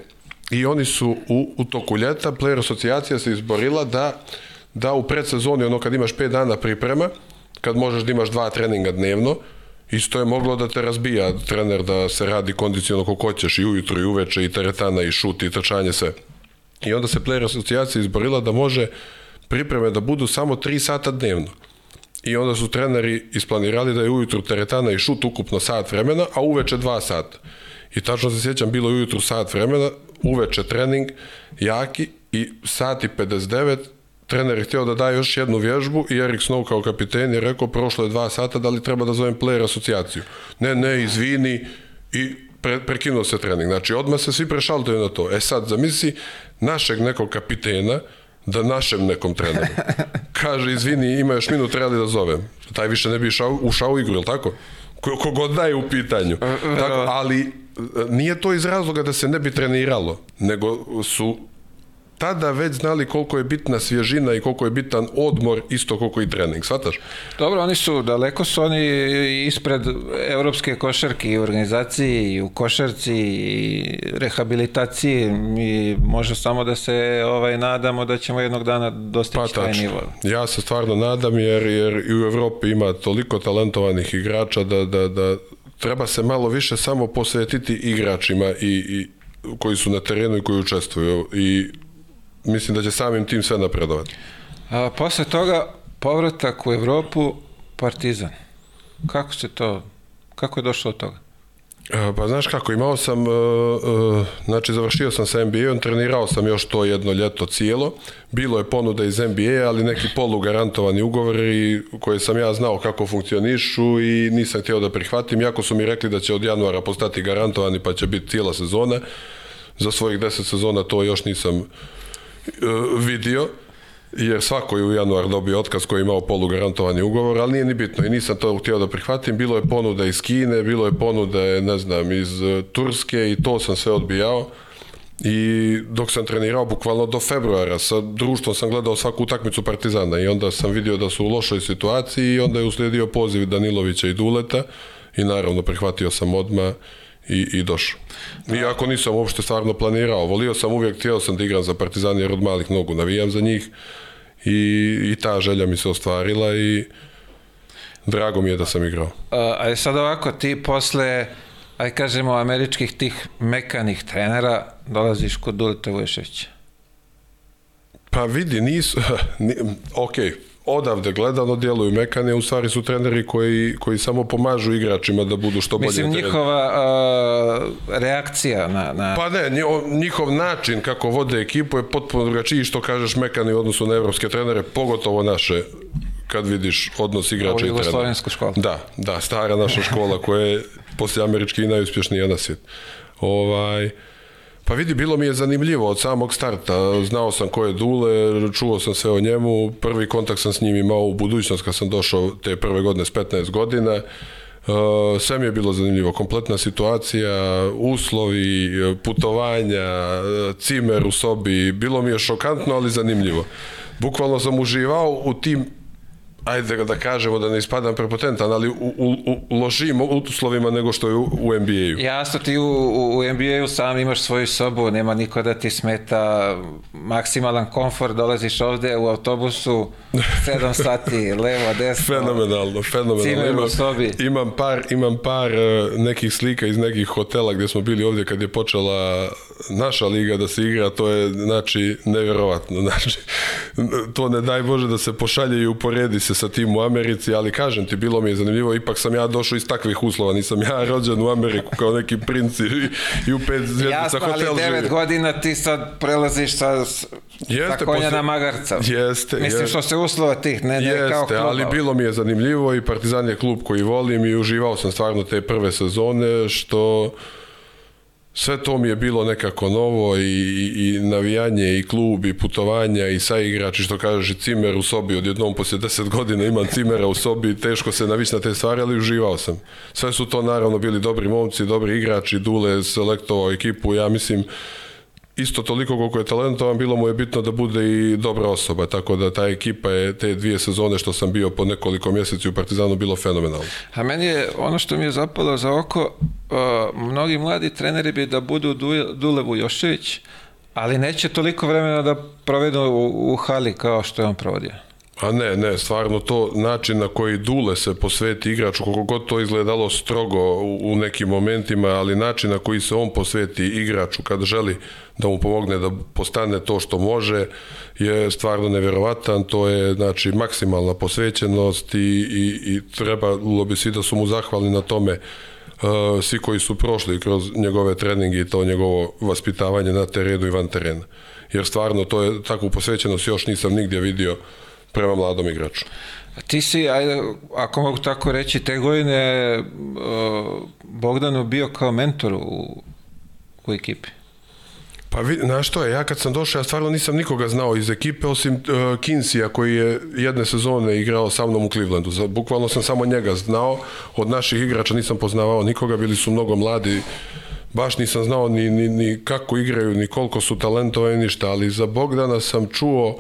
I oni su u, u toku ljeta, player asocijacija se izborila da uh, da u predsezoni, ono kad imaš 5 dana priprema, kad možeš da imaš dva treninga dnevno, isto je moglo da te razbija trener da se radi kondicionalno kako hoćeš i ujutro i uveče i teretana i šut i trčanje sve. I onda se player asocijacija izborila da može pripreme da budu samo 3 sata dnevno. I onda su treneri isplanirali da je ujutru teretana i šut ukupno sat vremena, a uveče 2 sata. I tačno se sjećam, bilo je ujutru sat vremena, uveče trening, jaki i sati 59 trener je htio da da još jednu vježbu i Erik Snow kao kapiten je rekao prošlo je dva sata da li treba da zovem player asocijaciju. Ne, ne, izvini i pre, prekinuo se trening. Znači, odmah se svi prešaltaju na to. E sad, zamisli našeg nekog kapitena da našem nekom treneru kaže, izvini, ima još minut, treba da zovem. Taj više ne bi išao, ušao u igru, je li tako? Kogod da je u pitanju. Tako, ali e, nije to iz razloga da se ne bi treniralo, nego su tada već znali koliko je bitna svježina i koliko je bitan odmor isto koliko i trening, shvataš? Dobro, oni su, daleko su oni ispred evropske košarke i u organizaciji i u košarci i rehabilitaciji mi može samo da se ovaj nadamo da ćemo jednog dana dostići pa, taj nivo. Ja se stvarno nadam jer, jer i u Evropi ima toliko talentovanih igrača da, da, da treba se malo više samo posvetiti igračima i, i koji su na terenu i koji učestvuju i mislim da će samim tim sve napredovati. A, posle toga povratak u Evropu, Partizan. Kako se to, kako je došlo od toga? A, pa znaš kako, imao sam, uh, uh, znači završio sam sa NBA-om, trenirao sam još to jedno ljeto cijelo, bilo je ponuda iz NBA, ali neki polugarantovani ugovori koje sam ja znao kako funkcionišu i nisam htio da prihvatim, jako su mi rekli da će od januara postati garantovani pa će biti cijela sezona, za svojih deset sezona to još nisam E, vidio, jer svako je u januar dobio otkaz koji je imao polugarantovani ugovor, ali nije ni bitno i nisam to htio da prihvatim. Bilo je ponuda iz Kine, bilo je ponuda, ne znam, iz e, Turske i to sam sve odbijao. I dok sam trenirao bukvalno do februara, sa društvom sam gledao svaku utakmicu Partizana i onda sam vidio da su u lošoj situaciji i onda je uslijedio poziv Danilovića i Duleta i naravno prihvatio sam odmah i, i došao. Iako nisam uopšte stvarno planirao, volio sam uvijek, htio sam da igram za Partizan jer od malih nogu navijam za njih i, i ta želja mi se ostvarila i drago mi je da sam igrao. A, a sad ovako, ti posle, aj kažemo, američkih tih mekanih trenera dolaziš kod Duleta Vuješevića. Pa vidi, nisu, ok, odavde gledano djeluju mekane, u stvari su treneri koji, koji samo pomažu igračima da budu što bolje Mislim, njihova uh, reakcija na, na... Pa ne, njihov način kako vode ekipu je potpuno drugačiji što kažeš mekani u odnosu na evropske trenere, pogotovo naše kad vidiš odnos igrača i trenera. Jugoslovensku školu. Da, da, stara naša škola koja je poslije američki i najuspješnija na svijet. Ovaj, Pa vidi, bilo mi je zanimljivo od samog starta. Znao sam ko je Dule, čuo sam sve o njemu. Prvi kontakt sam s njim imao u budućnost kad sam došao te prve godine s 15 godina. Uh, sve mi je bilo zanimljivo. Kompletna situacija, uslovi, putovanja, cimer u sobi. Bilo mi je šokantno, ali zanimljivo. Bukvalno sam uživao u tim ajde da kažemo da ne ispadam prepotentan, ali u, u, u lošijim uslovima nego što je u, u NBA-u. Jasno, ti u, u NBA-u sam imaš svoju sobu, nema niko da ti smeta, maksimalan komfort, dolaziš ovde u autobusu, 7 sati, levo, desno. Fenomenalno, fenomenalno. Imam, sobi. imam par, imam par e, nekih slika iz nekih hotela gdje smo bili ovdje kad je počela naša liga da se igra, to je znači nevjerovatno, znači to ne daj Bože da se pošalje i uporedi se sa tim u Americi, ali kažem ti, bilo mi je zanimljivo, ipak sam ja došao iz takvih uslova, nisam ja rođen u Ameriku kao neki princ i, i u pet zvijezdica hotel Jasno, ali devet godina ti sad prelaziš sa, jeste, sa konja posle, na magarca. Jeste. Mislim jeste, što se uslova tih, ne, ne jeste, kao kluba. ali bilo mi je zanimljivo i Partizan je klub koji volim i uživao sam stvarno te prve sezone, što sve to mi je bilo nekako novo i, i, i navijanje i klub i putovanja i sa igrači što kažeš i cimer u sobi. Odjednom poslije 10 godina imam cimera u sobi teško se navići na te stvari ali uživao sam. Sve su to naravno bili dobri momci dobri igrači Dule selektovao ekipu ja mislim isto toliko koliko je talentovan, bilo mu je bitno da bude i dobra osoba, tako da ta ekipa je te dvije sezone što sam bio po nekoliko mjeseci u Partizanu bilo fenomenalno. A meni je ono što mi je zapalo za oko, uh, mnogi mladi treneri bi da budu Dule Vujošević, ali neće toliko vremena da provedu u, u hali kao što je on provodio. A ne, ne, stvarno to način na koji Dule se posveti igraču, koliko god to izgledalo strogo u, u nekim momentima, ali način na koji se on posveti igraču kad želi da mu pomogne da postane to što može je stvarno neverovatan, to je znači maksimalna posvećenost i, i, i trebalo bi svi da su mu zahvalni na tome. Uh, svi koji su prošli kroz njegove treninge i to njegovo vaspitavanje na terenu i van terena. Jer stvarno to je takvu posvećenost još nisam nigdje vidio prema mladom igraču. Ti si, ajde, ako mogu tako reći, te godine uh, Bogdanu bio kao mentor u, u ekipi. Pa vi, znaš što je, ja kad sam došao, ja stvarno nisam nikoga znao iz ekipe, osim uh, Kinsija koji je jedne sezone igrao sa mnom u Clevelandu. Za, bukvalno sam samo njega znao, od naših igrača nisam poznavao nikoga, bili su mnogo mladi, baš nisam znao ni, ni, ni kako igraju, ni koliko su talentovani, ništa, ali za Bogdana sam čuo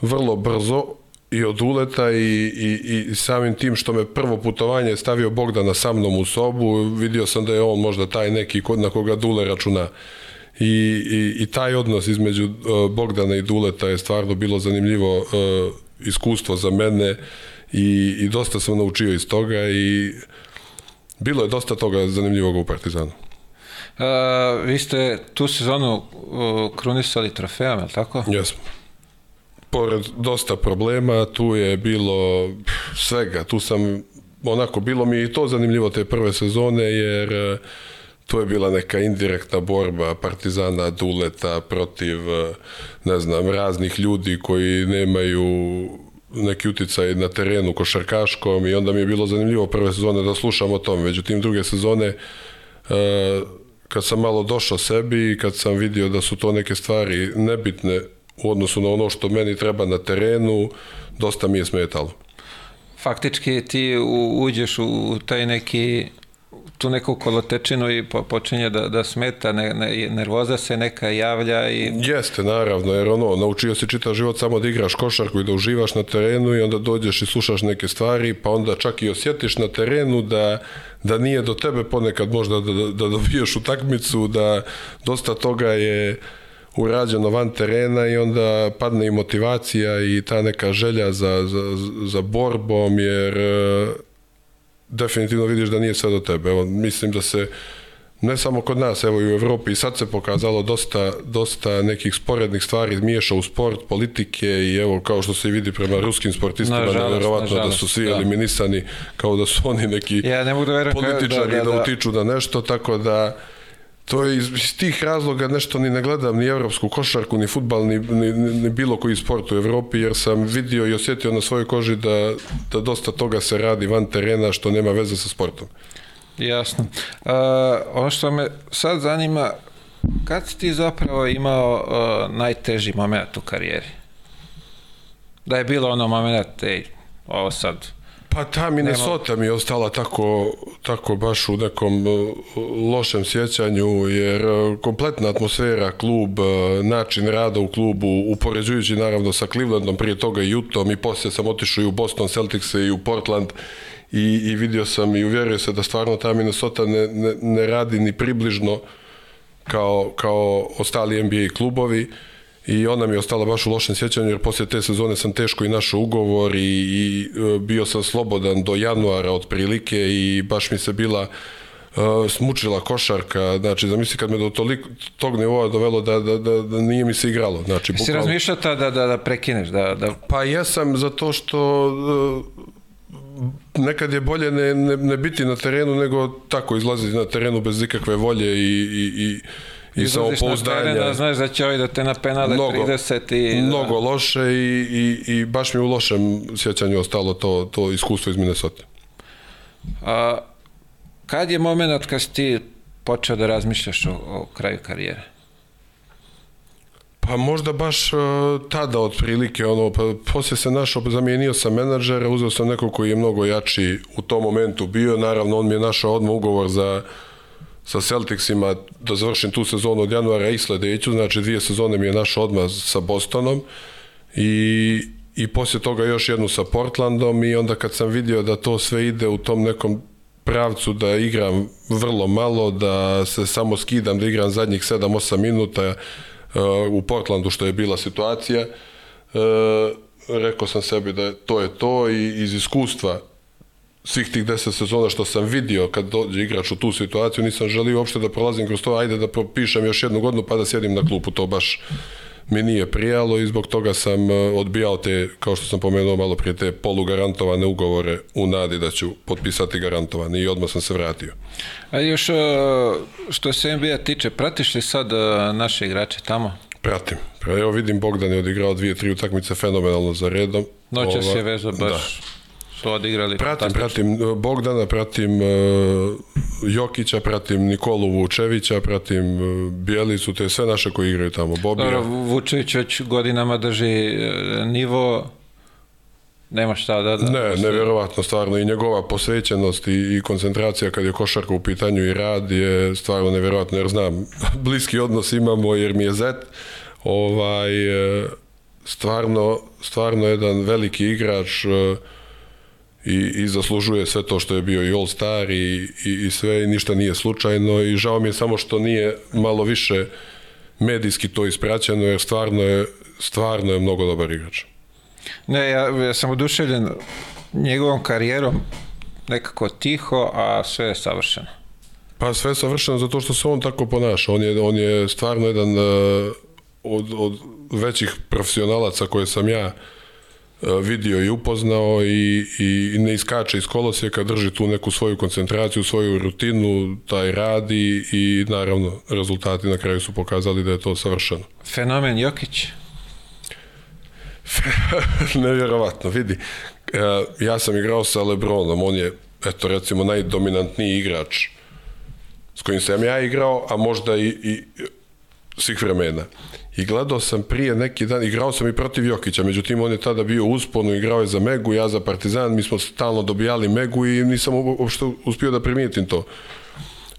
vrlo brzo i od uleta i, i, i samim tim što me prvo putovanje stavio Bogdana sa mnom u sobu, vidio sam da je on možda taj neki kod na koga Dule računa. I, i, i taj odnos između uh, Bogdana i Duleta je stvarno bilo zanimljivo uh, iskustvo za mene i, i dosta sam naučio iz toga i bilo je dosta toga zanimljivog u Partizanu. Uh, vi ste tu sezonu uh, krunisali trofejama, je li tako? Jesmo pored dosta problema, tu je bilo svega, tu sam onako, bilo mi i to zanimljivo te prve sezone, jer e, to je bila neka indirektna borba Partizana Duleta protiv, e, ne znam, raznih ljudi koji nemaju neki uticaj na terenu košarkaškom i onda mi je bilo zanimljivo prve sezone da slušam o tome. Međutim, druge sezone, e, kad sam malo došao sebi i kad sam vidio da su to neke stvari nebitne u odnosu na ono što meni treba na terenu, dosta mi je smetalo. Faktički ti uđeš u taj neki tu neku kolotečinu i po, počinje da, da smeta, ne, ne, nervoza se neka javlja i... Jeste, naravno, jer ono, naučio si čitav život samo da igraš košarku i da uživaš na terenu i onda dođeš i slušaš neke stvari, pa onda čak i osjetiš na terenu da, da nije do tebe ponekad možda da, da, da dobiješ utakmicu, da dosta toga je urađeno van terena i onda padne i motivacija i ta neka želja za, za, za borbom, jer e, definitivno vidiš da nije sve do tebe. Evo, mislim da se ne samo kod nas, evo i u Evropi i sad se pokazalo dosta, dosta nekih sporednih stvari miješa u sport, politike i evo kao što se vidi prema ruskim sportistima, nevjerovatno da su svi da. eliminisani kao da su oni neki ja, ne mogu da verujem, političari da, da, da, da utiču na nešto, tako da to je iz, iz tih razloga nešto ni ne gledam ni evropsku košarku, ni futbal, ni, ni, ni bilo koji sport u Evropi, jer sam vidio i osjetio na svojoj koži da, da dosta toga se radi van terena što nema veze sa sportom. Jasno. Uh, ono što me sad zanima, kad si ti zapravo imao uh, najteži moment u karijeri? Da je bilo ono moment, ej, ovo sad Pa ta Minnesota mi je ostala tako, tako baš u nekom e, lošem sjećanju, jer e, kompletna atmosfera, klub, e, način rada u klubu, upoređujući naravno sa Clevelandom, prije toga i Utah, i poslije sam otišao i u Boston Celtics i u Portland i, i vidio sam i uvjerio se da stvarno ta Minnesota ne, ne, ne radi ni približno kao, kao ostali NBA klubovi i ona mi je ostala baš u lošem sjećanju jer poslije te sezone sam teško i našao ugovor i, i e, bio sam slobodan do januara otprilike i baš mi se bila uh, smučila košarka, znači zamisli kad me do toliko, tog nivoa dovelo da, da, da, da nije mi se igralo. Znači, bukvalno... Si razmišljao ta da, da, da prekineš? Da, da... Pa jesam zato što uh, nekad je bolje ne, ne, ne biti na terenu nego tako izlaziti na terenu bez ikakve volje i, i, i i samopouzdanja. Da znaš da će ovaj da te na penale mnogo, 30 i... Mnogo loše i, i, i baš mi u lošem sjećanju ostalo to, to iskustvo iz Minnesota. A, kad je moment kad si ti počeo da razmišljaš o, o kraju karijere? Pa možda baš uh, tada otprilike, ono, pa poslije se našao, zamijenio sam menadžera, uzeo sam nekog koji je mnogo jači u tom momentu bio, naravno on mi je našao odmah ugovor za sa Celticsima da završim tu sezonu od januara i sledeću, znači dvije sezone mi je našao odmah sa Bostonom i, i poslije toga još jednu sa Portlandom i onda kad sam vidio da to sve ide u tom nekom pravcu da igram vrlo malo, da se samo skidam, da igram zadnjih 7-8 minuta uh, u Portlandu što je bila situacija, uh, rekao sam sebi da to je to i iz iskustva svih tih deset sezona što sam vidio kad dođe igrač u tu situaciju, nisam želio uopšte da prolazim kroz to, ajde da propišem još jednu godinu pa da sjedim na klupu, to baš mi nije prijalo i zbog toga sam e, odbijao te, kao što sam pomenuo malo prije, te polugarantovane ugovore u nadi da ću potpisati garantovane i odmah sam se vratio. A još e, što se NBA tiče, pratiš li sad e, naše igrače tamo? Pratim. Evo vidim Bogdan je odigrao dvije, tri utakmice fenomenalno za redom. Noćas je vezo baš da su odigrali. Pratim, pratim e, Bogdana, pratim uh, Jokića, pratim Nikolu Vučevića, pratim uh, Bijelicu, te sve naše koji igraju tamo. Bobija. Dobro, Vučević već godinama drži nivo nema šta da... da ne, nevjerovatno stvarno i njegova posvećenost i, i koncentracija kad je košarka u pitanju i rad je stvarno nevjerovatno jer znam, bliski odnos imamo jer mi je zet ovaj, stvarno, stvarno jedan veliki igrač i, i zaslužuje sve to što je bio i All Star i, i, i sve i ništa nije slučajno i žao mi je samo što nije malo više medijski to ispraćeno jer stvarno je, stvarno je mnogo dobar igrač. Ne, ja, ja sam oduševljen njegovom karijerom nekako tiho, a sve je savršeno. Pa sve je savršeno zato što se on tako ponaša. On je, on je stvarno jedan uh, od, od većih profesionalaca koje sam ja uh, E, vidio i upoznao i, i ne iskače iz kolosijeka, drži tu neku svoju koncentraciju, svoju rutinu, taj radi i naravno rezultati na kraju su pokazali da je to savršeno. Fenomen Jokić? Nevjerovatno, vidi. E, ja sam igrao sa Lebronom, on je, eto recimo, najdominantniji igrač s kojim sam ja igrao, a možda i, i svih vremena i gledao sam prije neki dan, igrao sam i protiv Jokića, međutim on je tada bio usponu, igrao je za Megu, ja za Partizan, mi smo stalno dobijali Megu i nisam uopšte uspio da primijetim to.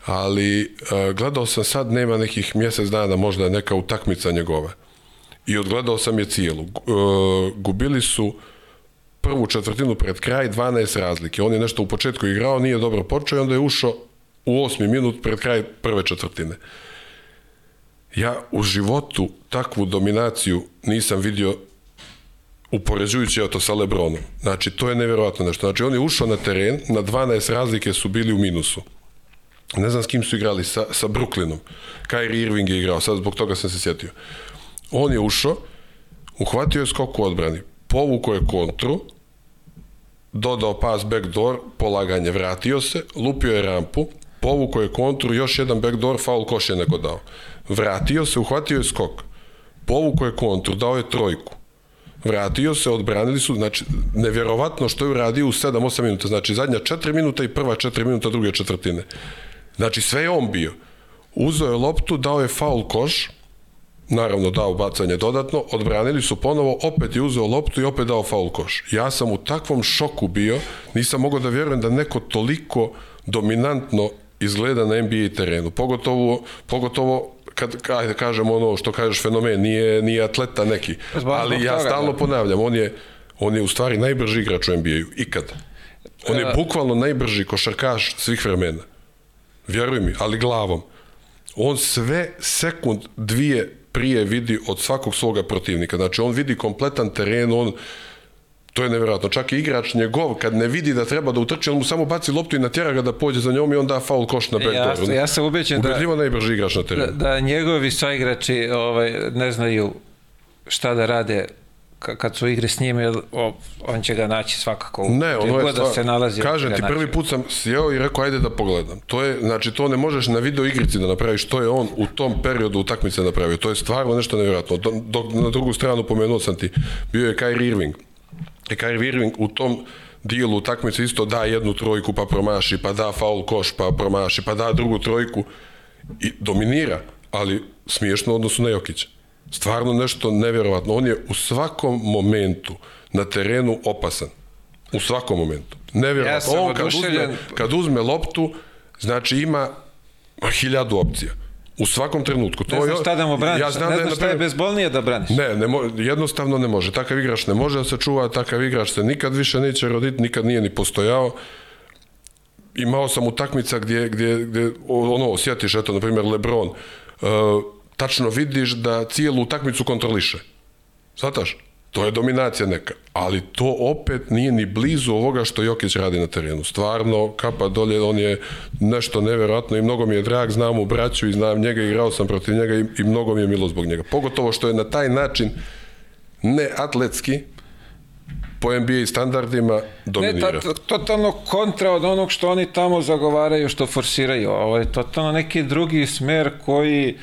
Ali uh, gledao sam sad, nema nekih mjesec dana, možda neka utakmica njegova. I odgledao sam je cijelu. Uh, gubili su prvu četvrtinu pred kraj, 12 razlike. On je nešto u početku igrao, nije dobro počeo i onda je ušao u osmi minut pred kraj prve četvrtine. Uh, Ja u životu takvu dominaciju nisam vidio upoređujući to sa Lebronom. Znači, to je nevjerojatno nešto. Znači, on je ušao na teren, na 12 razlike su bili u minusu. Ne znam s kim su igrali, sa, sa Brooklynom. Kyrie Irving je igrao, sad zbog toga sam se sjetio. On je ušao, uhvatio je skok u odbrani, povukao je kontru, dodao pas backdoor, polaganje, vratio se, lupio je rampu, povukao je kontru, još jedan backdoor, faul koš je neko dao vratio se, uhvatio je skok, povuko je kontru, dao je trojku, vratio se, odbranili su, znači, nevjerovatno što je uradio u 7-8 minuta, znači zadnja 4 minuta i prva 4 minuta druge četvrtine. Znači, sve je on bio. Uzeo je loptu, dao je faul koš, naravno dao bacanje dodatno, odbranili su ponovo, opet je uzeo loptu i opet dao faul koš. Ja sam u takvom šoku bio, nisam mogao da vjerujem da neko toliko dominantno izgleda na NBA terenu. Pogotovo, pogotovo kad ajde kažem ono što kažeš fenomen, nije nije atleta neki. Ali ja stalno da. ponavljam, on je on je u stvari najbrži igrač u NBA-u ikad. On je e, bukvalno najbrži košarkaš svih vremena. Vjeruj mi, ali glavom. On sve sekund, dvije prije vidi od svakog svoga protivnika. Znači, on vidi kompletan teren, on To je nevjerojatno. Čak i igrač njegov, kad ne vidi da treba da utrči, on mu samo baci loptu i natjera ga da pođe za njom i on da faul koš na backdooru. Ja, ja sam ubeđen da... Ubedljivo najbrži igrač na terenu. Da, da njegovi saigrači ovaj, ne znaju šta da rade kad su igre s njim, on će ga naći svakako. Ne, ono je da stvar, da se nalazi. Kažem ti, prvi put sam sjeo i rekao, ajde da pogledam. To je, znači, to ne možeš na video igrici da napraviš, to je on u tom periodu utakmice napravio. To je stvarno nešto nevjerojatno. Dok na drugu stranu pomenuo sam ti, bio je Kyrie Irving I Kyrie Irving u tom dijelu utakmice isto da jednu trojku pa promaši, pa da faul koš pa promaši, pa da drugu trojku i dominira, ali smiješno odnosu na Jokića. Stvarno nešto nevjerovatno. On je u svakom momentu na terenu opasan. U svakom momentu. Nevjerovatno. Ja On kad uzme, kad uzme loptu, znači ima hiljadu opcija. U svakom trenutku. To ne znam šta da mu braniš, ja znam ne da znam šta je bezbolnije da braniš. Ne, ne mo, jednostavno ne može. Takav igrač ne može da se čuva, takav igrač se nikad više neće roditi, nikad nije ni postojao. Imao sam utakmica gdje, gdje, gdje ono, osjetiš, eto, na primjer, Lebron, uh, tačno vidiš da cijelu utakmicu kontroliše. Svataš? To je dominacija neka, ali to opet nije ni blizu ovoga što Jokić radi na terenu. Stvarno, kapa dolje, on je nešto neverovatno i mnogo mi je drag, znam mu braću i znam njega, igrao sam protiv njega i, i mnogo mi je milo zbog njega. Pogotovo što je na taj način ne atletski, po NBA standardima dominira. Ne, to, totalno kontra od onog što oni tamo zagovaraju, što forsiraju. Ovo je totalno neki drugi smer koji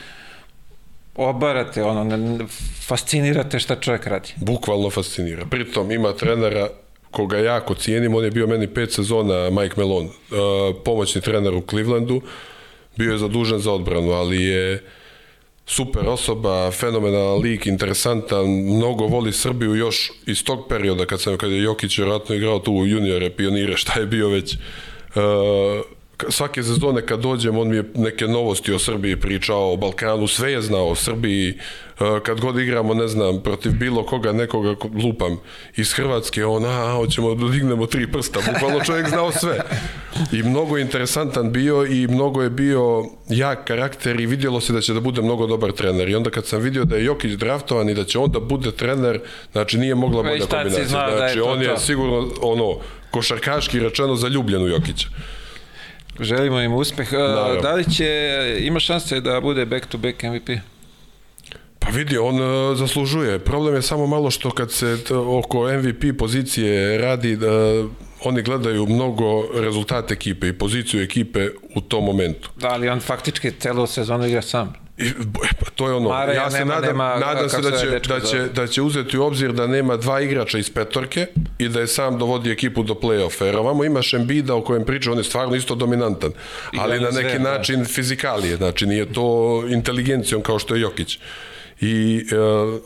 obarate, ono, fascinirate šta čovjek radi. Bukvalno fascinira. Pritom ima trenera koga jako cijenim, on je bio meni pet sezona, Mike Melon, uh, pomoćni trener u Clevelandu, bio je zadužen za odbranu, ali je super osoba, fenomenalan lik, interesantan, mnogo voli Srbiju još iz tog perioda kad sam kad je Jokić vjerojatno igrao tu u juniore, pionire, šta je bio već. Uh, svake sezone kad dođem, on mi je neke novosti o Srbiji pričao, o Balkanu, sve je znao o Srbiji, kad god igramo, ne znam, protiv bilo koga, nekoga lupam iz Hrvatske, on, a, hoćemo da dignemo tri prsta, bukvalno čovjek znao sve. I mnogo interesantan bio i mnogo je bio jak karakter i vidjelo se da će da bude mnogo dobar trener. I onda kad sam vidio da je Jokić draftovan i da će on da bude trener, znači nije mogla bolja kombinacija. Zna znači, da je to on je to. sigurno, ono, košarkaški rečeno zaljubljen u Jokića. Želimo im uspeh. Naravno. Da li će, ima šanse da bude back-to-back -back MVP? Pa vidi, on uh, zaslužuje. Problem je samo malo što kad se oko MVP pozicije radi, da oni gledaju mnogo rezultat ekipe i poziciju ekipe u tom momentu. Da, ali on faktički celu sezonu igra sam. I, pa to je ono, Mara, ja se nema, nadam, nema, nadam se da će, da, će, da će uzeti u obzir da nema dva igrača iz petorke i da je sam dovodi ekipu do play-offa. Jer ovamo imaš Embida o kojem priča, on je stvarno isto dominantan, ali na neki sve, način da. fizikalije, znači nije to inteligencijom kao što je Jokić. I e,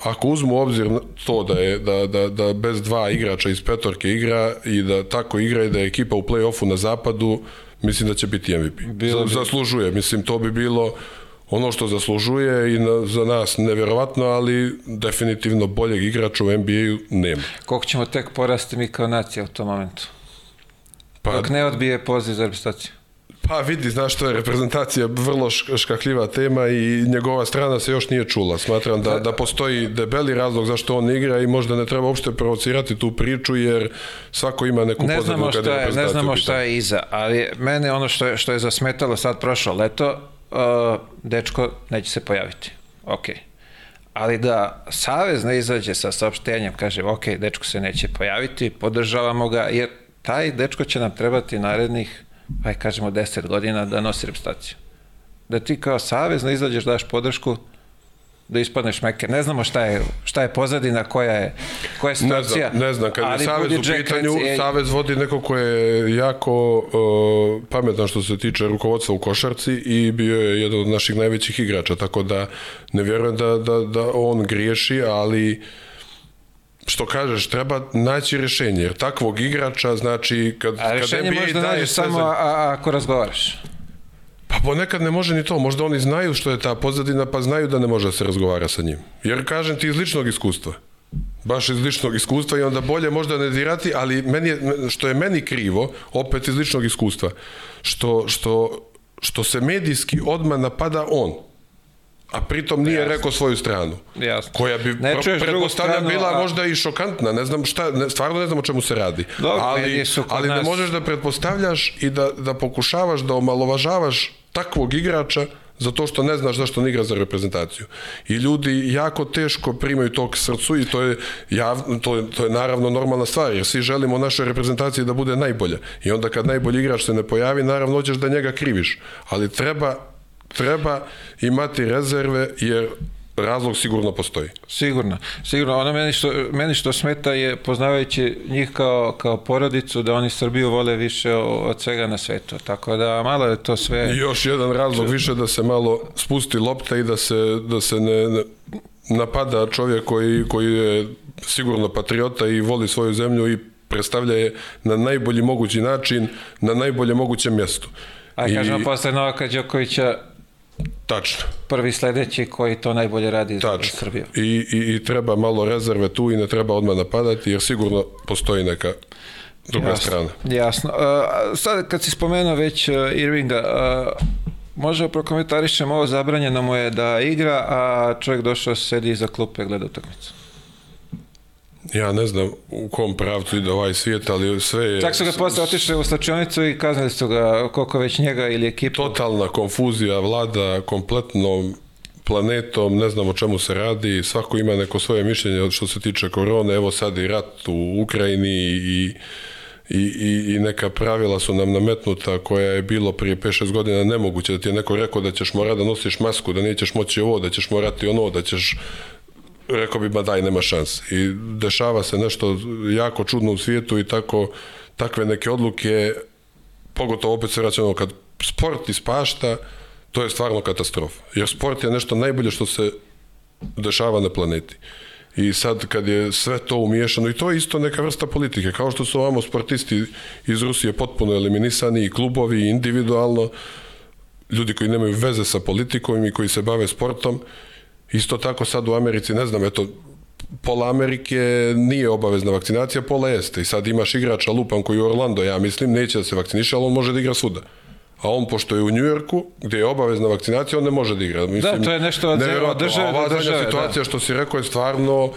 ako uzmu u obzir to da je da, da, da bez dva igrača iz petorke igra i da tako igra i da je ekipa u play-offu na zapadu, mislim da će biti MVP. Bilo bi... Zaslužuje, mislim to bi bilo ono što zaslužuje i na, za nas neverovatno, ali definitivno boljeg igrača u NBA-u nema. Koliko ćemo tek porasti mi kao nacija u tom momentu? Pa, Dok ne odbije poziv za reprezentaciju. Pa vidi, znaš što je reprezentacija vrlo škakljiva tema i njegova strana se još nije čula. Smatram da, da postoji debeli razlog zašto on igra i možda ne treba uopšte provocirati tu priču jer svako ima neku ne znamo šta je, Ne znamo šta je iza, ali mene ono što je, što je zasmetalo sad prošlo leto, uh, dečko neće se pojaviti. Ok. Ali da Savez ne izađe sa saopštenjem, kaže, ok, dečko se neće pojaviti, podržavamo ga, jer taj dečko će nam trebati narednih aj kažemo 10 godina da nosi reprezentaciju. Da ti kao savez ne izađeš daš podršku da ispadneš meke. Ne znamo šta je, šta je pozadina, koja je, koja je situacija. Ne znam, ne znam. kad je Savez u pitanju, je... Savez vodi neko ko je jako uh, pametan što se tiče rukovodstva u košarci i bio je jedan od naših najvećih igrača, tako da ne vjerujem da, da, da on griješi, ali što kažeš, treba naći rešenje, jer takvog igrača, znači, kad, a kad možda nađeš samo a, a, ako razgovaraš. Pa ponekad ne može ni to, možda oni znaju što je ta pozadina, pa znaju da ne može da se razgovara sa njim. Jer kažem ti iz ličnog iskustva. Baš iz ličnog iskustva i onda bolje možda ne dirati, ali meni je, što je meni krivo, opet iz ličnog iskustva, što, što, što se medijski odma napada on a pritom nije Jasne. rekao svoju stranu. Jasne. Koja bi ne pretpostavljam bila a... možda i šokantna, ne znam šta, ne, stvarno ne znam o čemu se radi. Dobro, ali ali nas... ne možeš da pretpostavljaš i da, da pokušavaš da omalovažavaš takvog igrača zato što ne znaš zašto on igra za reprezentaciju. I ljudi jako teško primaju to k srcu i to je, jav, to, je, to je naravno normalna stvar, jer svi želimo našoj reprezentaciji da bude najbolja. I onda kad najbolji igrač se ne pojavi, naravno hoćeš da njega kriviš. Ali treba treba imati rezerve jer razlog sigurno postoji. Sigurno, sigurno. Ono meni što, meni što smeta je, poznavajući njih kao, kao porodicu, da oni Srbiju vole više od svega na svetu. Tako da malo je to sve... I još jedan razlog više da se malo spusti lopta i da se, da se ne, ne napada čovjek koji, koji je sigurno patriota i voli svoju zemlju i predstavlja je na najbolji mogući način, na najbolje mogućem mjestu. A kažemo, I... posle Novaka Đokovića Tačno. Prvi sledeći koji to najbolje radi Tačno. za Srbiju. I, i, I treba malo rezerve tu i ne treba odmah napadati jer sigurno postoji neka druga jasno, strana. Jasno. Uh, sad kad si spomenuo već uh, Irvinga, uh, može prokomentarišem ovo zabranjeno mu je da igra, a čovjek došao sedi iza klupe gleda utakmicu. Ja ne znam u kom pravcu ide ovaj svijet, ali sve je... Čak su ga posle otišli u slačionicu i kaznili su ga koliko već njega ili ekipu. Totalna konfuzija vlada kompletnom planetom, ne znam o čemu se radi, svako ima neko svoje mišljenje što se tiče korone, evo sad i rat u Ukrajini i i, i, i neka pravila su nam nametnuta koja je bilo prije 5-6 godina nemoguće da ti je neko rekao da ćeš morati da nosiš masku, da nećeš moći ovo, da ćeš morati ono, da ćeš rekao bi, ma daj, nema šans. I dešava se nešto jako čudno u svijetu i tako, takve neke odluke, pogotovo opet se vraćamo kad sport ispašta, to je stvarno katastrofa. Jer sport je nešto najbolje što se dešava na planeti. I sad kad je sve to umiješano, i to je isto neka vrsta politike, kao što su ovamo sportisti iz Rusije potpuno eliminisani, i klubovi, i individualno, ljudi koji nemaju veze sa politikom i koji se bave sportom, isto tako sad u Americi, ne znam, eto, pola Amerike nije obavezna vakcinacija, pola jeste. I sad imaš igrača Lupan koji u Orlando, ja mislim, neće da se vakciniše, ali on može da igra svuda a on pošto je u Njujorku, gde je obavezna vakcinacija, on ne može da igra. Mislim, da, to je nešto od države do države. situacija da. što si rekao je stvarno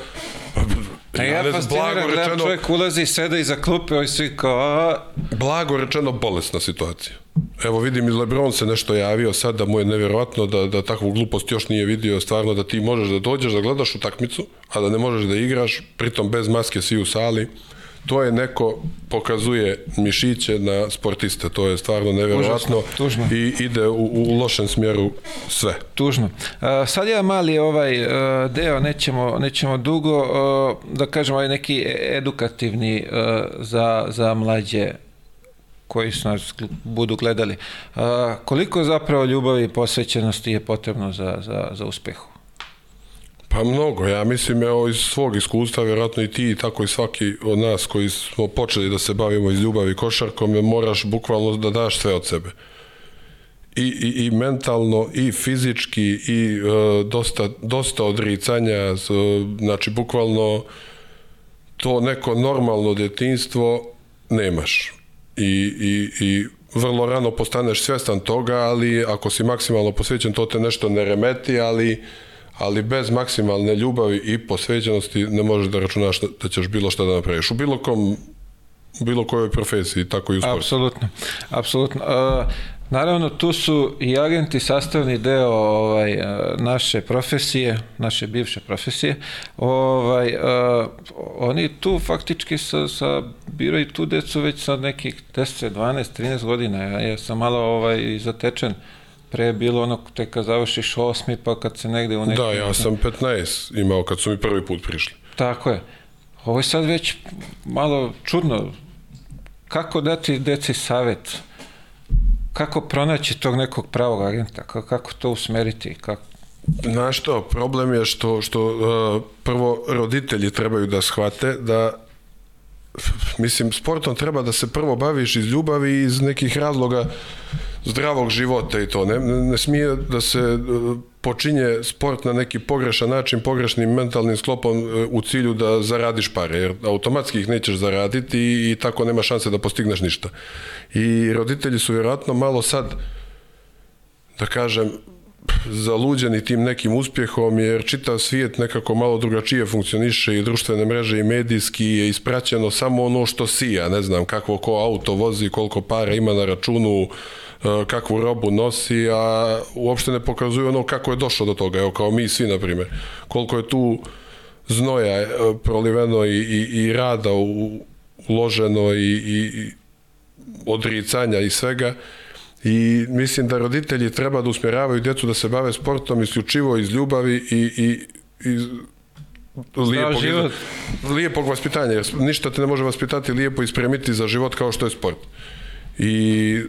Ja, ja fasciniram, gledam čovjek ulazi, seda iza klupe, i svi kao... A... Blago rečeno bolesna situacija. Evo vidim i Lebron se nešto javio sad da mu je nevjerovatno da, da takvu glupost još nije vidio, stvarno da ti možeš da dođeš da gledaš utakmicu, a da ne možeš da igraš, pritom bez maske svi u sali to je neko pokazuje mišiće na sportiste, to je stvarno nevjerojatno tužno. i ide u, u lošem smjeru sve. Tužno. Uh, sad je mali ovaj uh, deo, nećemo, nećemo dugo, uh, da kažemo ovaj neki edukativni za, za mlađe koji su nas budu gledali. Koliko zapravo ljubavi i posvećenosti je potrebno za, za, za uspehu? Pa mnogo, ja mislim evo iz svog iskustva, vjerojatno i ti i tako i svaki od nas koji smo počeli da se bavimo iz ljubavi košarkom, moraš bukvalno da daš sve od sebe. I, i, i mentalno, i fizički, i e, dosta, dosta odricanja, znači bukvalno to neko normalno djetinstvo nemaš. I, i, i vrlo rano postaneš svjestan toga, ali ako si maksimalno posvećen, to te nešto ne remeti, ali ali bez maksimalne ljubavi i posvećenosti ne možeš da računaš da ćeš bilo šta da napraviš. U bilo kom bilo kojoj profesiji, tako i u sportu. Apsolutno, apsolutno. Uh, naravno, tu su i agenti sastavni deo ovaj, naše profesije, naše bivše profesije. Ovaj, uh, oni tu faktički sa, sa biraju tu decu već sa nekih 10, 12, 13 godina. Ja, ja sam malo ovaj, zatečen pre je bilo ono te kad završiš osmi pa kad se negde u nekim... Da, ja sam 15 imao kad su mi prvi put prišli. Tako je. Ovo je sad već malo čudno. Kako dati deci savet? Kako pronaći tog nekog pravog agenta? Kako, to usmeriti? Kako? Znaš što, problem je što, što uh, prvo roditelji trebaju da shvate da mislim, sportom treba da se prvo baviš iz ljubavi iz nekih razloga zdravog života i to. Ne, ne smije da se e, počinje sport na neki pogrešan način, pogrešnim mentalnim sklopom e, u cilju da zaradiš pare, jer automatski ih nećeš zaraditi i, i tako nema šanse da postigneš ništa. I roditelji su vjerojatno malo sad, da kažem, zaluđeni tim nekim uspjehom, jer čitav svijet nekako malo drugačije funkcioniše i društvene mreže i medijski je ispraćeno samo ono što sija, ne znam kakvo ko auto vozi, koliko para ima na računu, kakvu robu nosi, a uopšte ne pokazuju ono kako je došlo do toga, evo kao mi svi, na primjer. Koliko je tu znoja e, proliveno i, i, i rada uloženo i, i odricanja i svega, i mislim da roditelji treba da usmjeravaju djecu da se bave sportom isključivo iz ljubavi i, i, i lijepog, život. lijepog vaspitanja, jer ništa te ne može vaspitati lijepo ispremiti za život kao što je sport. I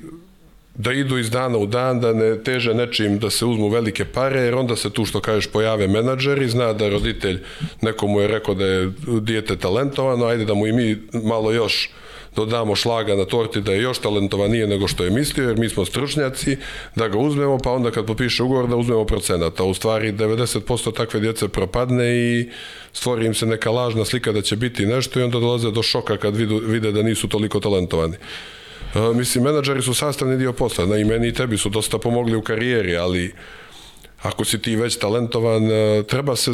da idu iz dana u dan, da ne teže nečim da se uzmu velike pare, jer onda se tu što kažeš pojave menadžeri, zna da roditelj nekomu je rekao da je dijete talentovano, ajde da mu i mi malo još dodamo šlaga na torti da je još talentovanije nego što je mislio, jer mi smo stručnjaci, da ga uzmemo, pa onda kad popiše ugovor da uzmemo procenata. U stvari 90% takve djece propadne i stvori im se neka lažna slika da će biti nešto i onda dolaze do šoka kad vidu, vide da nisu toliko talentovani. Uh, mislim, menadžeri su sastavni dio posla, na i meni i tebi su dosta pomogli u karijeri, ali ako si ti već talentovan, treba se,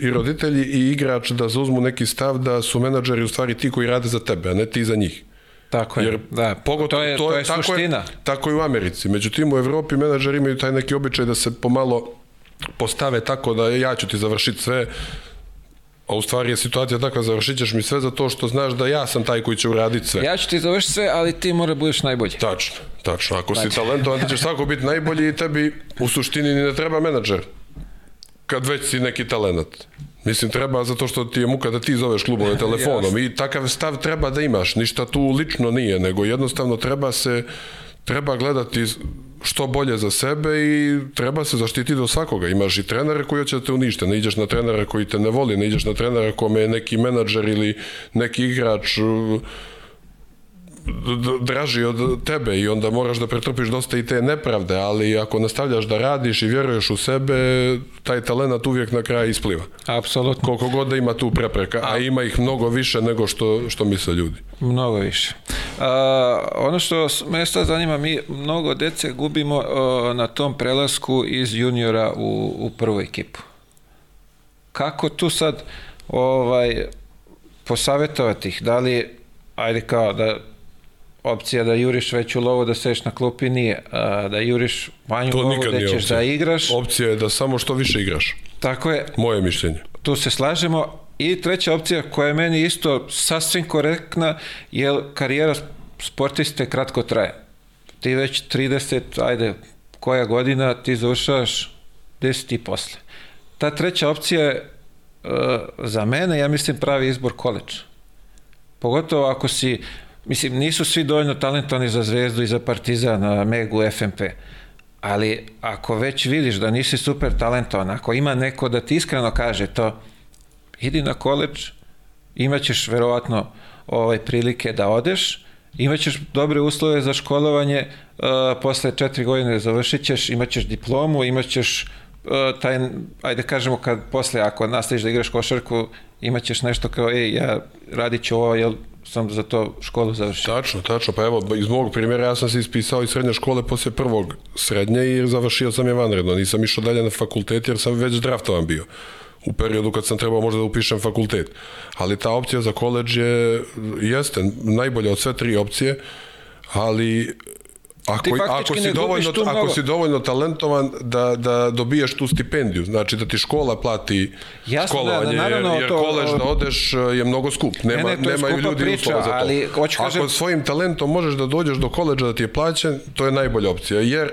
i roditelji i igrač da zauzmu neki stav da su menadžeri u stvari ti koji rade za tebe, a ne ti za njih. Tako je, Jer da. pogotovo, to je, to je tako suština. Je, tako je u Americi. Međutim, u Evropi menadžeri imaju taj neki običaj da se pomalo postave tako da ja ću ti završiti sve, a u stvari je situacija takva, završit ćeš mi sve zato što znaš da ja sam taj koji će uraditi sve. Ja ću ti završiti sve, ali ti mora budeš najbolji. Tačno, tačno. Ako znači. si talentovan, ti ćeš svako biti najbolji i tebi u suštini ni ne treba menadžer. Kad već si neki talenat. Mislim, treba zato što ti je muka da ti zoveš klubove telefonom i takav stav treba da imaš. Ništa tu lično nije, nego jednostavno treba se treba gledati što bolje za sebe i treba se zaštiti do svakoga. Imaš i trenere koji će te unište, ne ideš na trenera koji te ne voli, ne ideš na trenera kome je neki menadžer ili neki igrač draži od tebe i onda moraš da pretrpiš dosta i te nepravde, ali ako nastavljaš da radiš i vjeruješ u sebe, taj talenat uvijek na kraju ispliva. Apsolutno. Koliko god da ima tu prepreka, a ima ih mnogo više nego što, što misle ljudi. Mnogo više. A, ono što me sad zanima, mi mnogo dece gubimo a, na tom prelasku iz juniora u, u prvu ekipu. Kako tu sad ovaj, posavetovati ih? Da li, ajde kao da opcija da juriš već u lovu da seš na klupi nije, a, da juriš manju to lovu da ćeš opcija. da igraš. Opcija je da samo što više igraš. Tako je. Moje mišljenje. Tu se slažemo. I treća opcija koja je meni isto sasvim korektna, je karijera sportiste kratko traje. Ti već 30, ajde, koja godina ti završavaš 10 i posle. Ta treća opcija je uh, za mene, ja mislim, pravi izbor koleđ. Pogotovo ako si mislim, nisu svi dovoljno talentovani za Zvezdu i za Partizan, Megu, FMP. Ali ako već vidiš da nisi super talentovan, ako ima neko da ti iskreno kaže to, idi na koleđ, imaćeš verovatno ovaj, prilike da odeš, imaćeš dobre uslove za školovanje, uh, posle četiri godine završit ćeš, imaćeš diplomu, imaćeš uh, taj, ajde kažemo, kad posle, ako nastaviš da igraš košarku, imaćeš nešto kao, ej, ja radit ću ovo, jel, sam za to školu završio. Tačno, tačno, pa evo, iz mog primjera ja sam se ispisao iz srednje škole posle prvog srednje i završio sam je vanredno, nisam išao dalje na fakultet jer sam već draftovan bio u periodu kad sam trebao možda da upišem fakultet. Ali ta opcija za koleđ je, jeste, najbolja od sve tri opcije, ali Ako, ako, si dovoljno, ako si dovoljno talentovan da, da dobijaš tu stipendiju, znači da ti škola plati Jasno, školovanje, da, da, naravno, jer, to, kolež da odeš je mnogo skup. Nema, ne, ne, nemaju ljudi priča, uslova za to. Ali, ako kažem... svojim talentom možeš da dođeš do koleđa da ti je plaćen, to je najbolja opcija, jer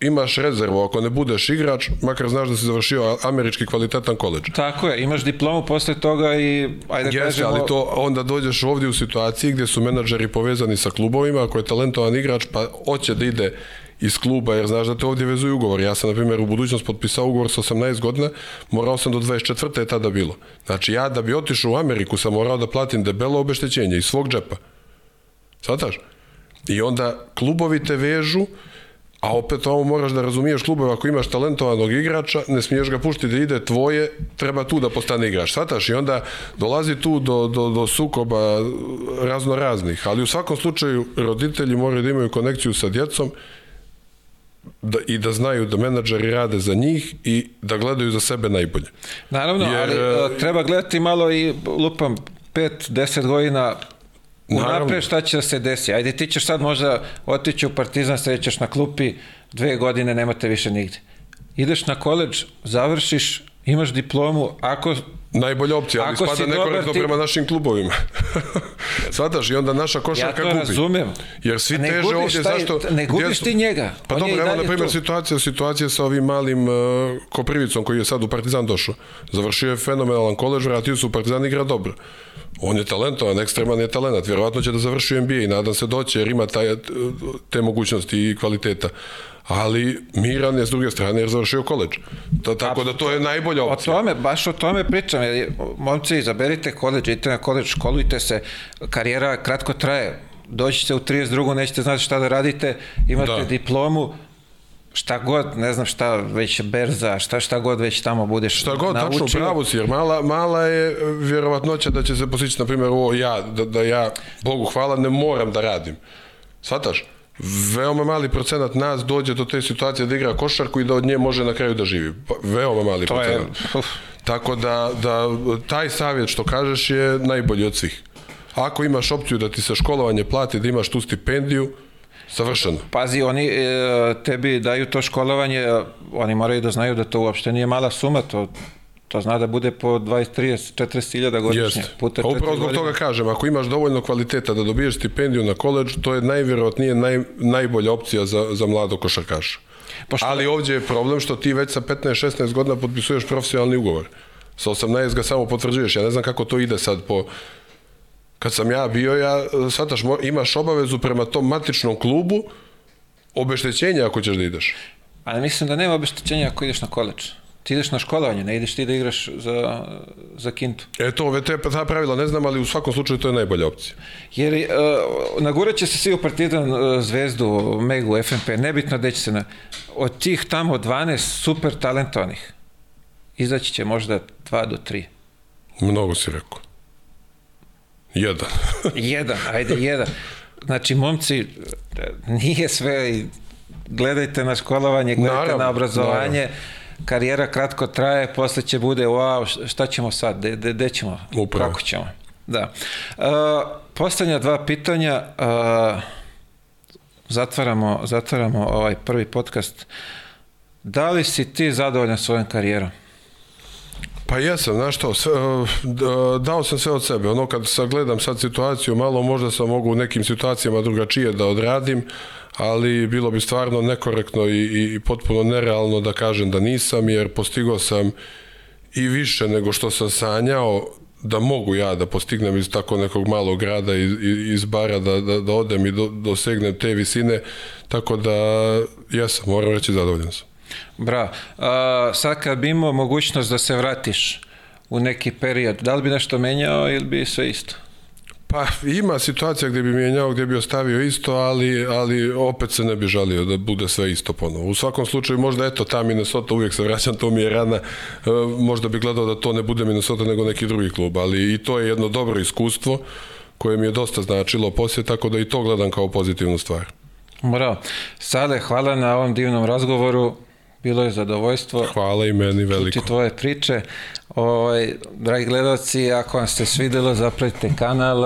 imaš rezervu, ako ne budeš igrač, makar znaš da si završio američki kvalitetan koleđ. Tako je, imaš diplomu posle toga i ajde Jeste, kažemo... ali to onda dođeš ovdje u situaciji gdje su menadžeri povezani sa klubovima, ako je talentovan igrač, pa hoće da ide iz kluba, jer znaš da te ovdje vezuju ugovor. Ja sam, na primjer, u budućnost potpisao ugovor sa 18 godina, morao sam do 24. je tada bilo. Znači, ja da bi otišao u Ameriku sam morao da platim debelo obeštećenje iz svog džepa. Svataš? I onda klubovi te vežu, A opet ovo moraš da razumiješ klubove, ako imaš talentovanog igrača, ne smiješ ga puštiti da ide tvoje, treba tu da postane igrač. Svataš? I onda dolazi tu do, do, do sukoba razno raznih. Ali u svakom slučaju roditelji moraju da imaju konekciju sa djecom da, i da znaju da menadžeri rade za njih i da gledaju za sebe najbolje. Naravno, Jer, ali uh, treba gledati malo i lupam 5-10 godina unapred šta će da se desi. Ajde, ti ćeš sad možda otići u Partizan, sećaš na klupi, dve godine nemate više nigde. Ideš na koleđ, završiš, imaš diplomu, ako Najbolja opcija, ali spada nekorektno ti... prema našim klubovima. Svataš, i onda naša košarka gubi. Ja to razumem. Jer svi ne teže ovdje, taj, zašto... Ne gubiš ti njega. Pa dobro, evo, na primjer, situacija, situacija sa ovim malim uh, Koprivicom koji je sad u Partizan došao. Završio je fenomenalan koleđ, vratio se u Partizan igra dobro. On je talentovan, ekstreman je talent, vjerovatno će da završi NBA i nadam se doće jer ima taj, te mogućnosti i kvaliteta. Ali Miran je s druge strane jer završio koleđ. To, tako da to je najbolja opcija. O tome, baš o tome pričam. Jer, momci, izaberite koleđ, idite na koleđ, školujte se, karijera kratko traje. Dođite u 32. nećete znati šta da radite, imate da. diplomu, šta god, ne znam šta, već berza, šta šta god već tamo budeš Šta god, naučio. tačno pravo si, jer mala, mala je vjerovatnoća da će se postići, na primjer, ovo ja, da, da ja, Bogu hvala, ne moram da radim. Svataš? Veoma mali procenat nas dođe do te situacije da igra košarku i da od nje može na kraju da živi. Pa, veoma mali to procenat. Je, uf. Tako da, da taj savjet što kažeš je najbolji od svih. Ako imaš opciju da ti se školovanje plati, da imaš tu stipendiju, savršeno. Pazi, oni e, tebi daju to školovanje, oni moraju da znaju da to uopšte nije mala suma, to To zna da bude po 20, 30, 40 hiljada godišnje. Jeste. Puta upravo zbog toga kažem, ako imaš dovoljno kvaliteta da dobiješ stipendiju na koleđ, to je najvjerojatnije naj, najbolja opcija za, za mlado košarkaša. Pošto... Ali ovdje je problem što ti već sa 15-16 godina potpisuješ profesionalni ugovor. Sa 18 ga samo potvrđuješ. Ja ne znam kako to ide sad po... Kad sam ja bio, ja, shvataš, imaš obavezu prema tom matičnom klubu obeštećenja ako ćeš da ideš. Ali mislim da nema obeštećenja ako ideš na koleđ. Ti ideš na školovanje, ne ideš ti da igraš za, za kintu. E to, ove te, ta pravila ne znam, ali u svakom slučaju to je najbolja opcija. Jer uh, nagurat će se svi u Partizan, uh, Zvezdu, Megu, FNP, nebitno gde će se na... Od tih tamo 12 super talentovanih, izaći će možda 2 do 3. Mnogo si rekao. Jedan. jedan, ajde, jedan. Znači, momci, nije sve, gledajte na školovanje, gledajte naravno, na obrazovanje, naravno karijera kratko traje, posle će bude, wow, šta ćemo sad, gde, gde ćemo, Upravo. kako ćemo. Da. Uh, poslednja dva pitanja, uh, zatvaramo, zatvaramo ovaj prvi podcast. Da li si ti zadovoljan svojom karijerom? Pa jesam, znaš što, sve, dao sam sve od sebe. Ono kad sagledam sad situaciju, malo možda sam mogu u nekim situacijama drugačije da odradim, ali bilo bi stvarno nekorektno i, i potpuno nerealno da kažem da nisam, jer postigao sam i više nego što sam sanjao da mogu ja da postignem iz tako nekog malog grada iz, iz bara da, da, da odem i do, dosegnem te visine, tako da ja sam, moram reći, zadovoljan sam. Bravo. A, sad kad bi imao mogućnost da se vratiš u neki period, da li bi nešto menjao ili bi sve isto? Pa ima situacija gdje bi mijenjao, gdje bi ostavio isto, ali, ali opet se ne bi žalio da bude sve isto ponovo. U svakom slučaju možda eto ta Minnesota, uvijek se vraćam, to mi je rana, e, možda bi gledao da to ne bude Minnesota nego neki drugi klub, ali i to je jedno dobro iskustvo koje mi je dosta značilo poslije, tako da i to gledam kao pozitivnu stvar. Bravo. Sale, hvala na ovom divnom razgovoru. Bilo je zadovoljstvo. Hvala i meni veliko. Čuti tvoje priče. Ovaj, dragi gledalci, ako vam se svidelo, zapratite kanal,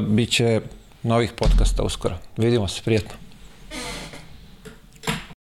bit će novih podcasta uskoro. Vidimo se, prijetno.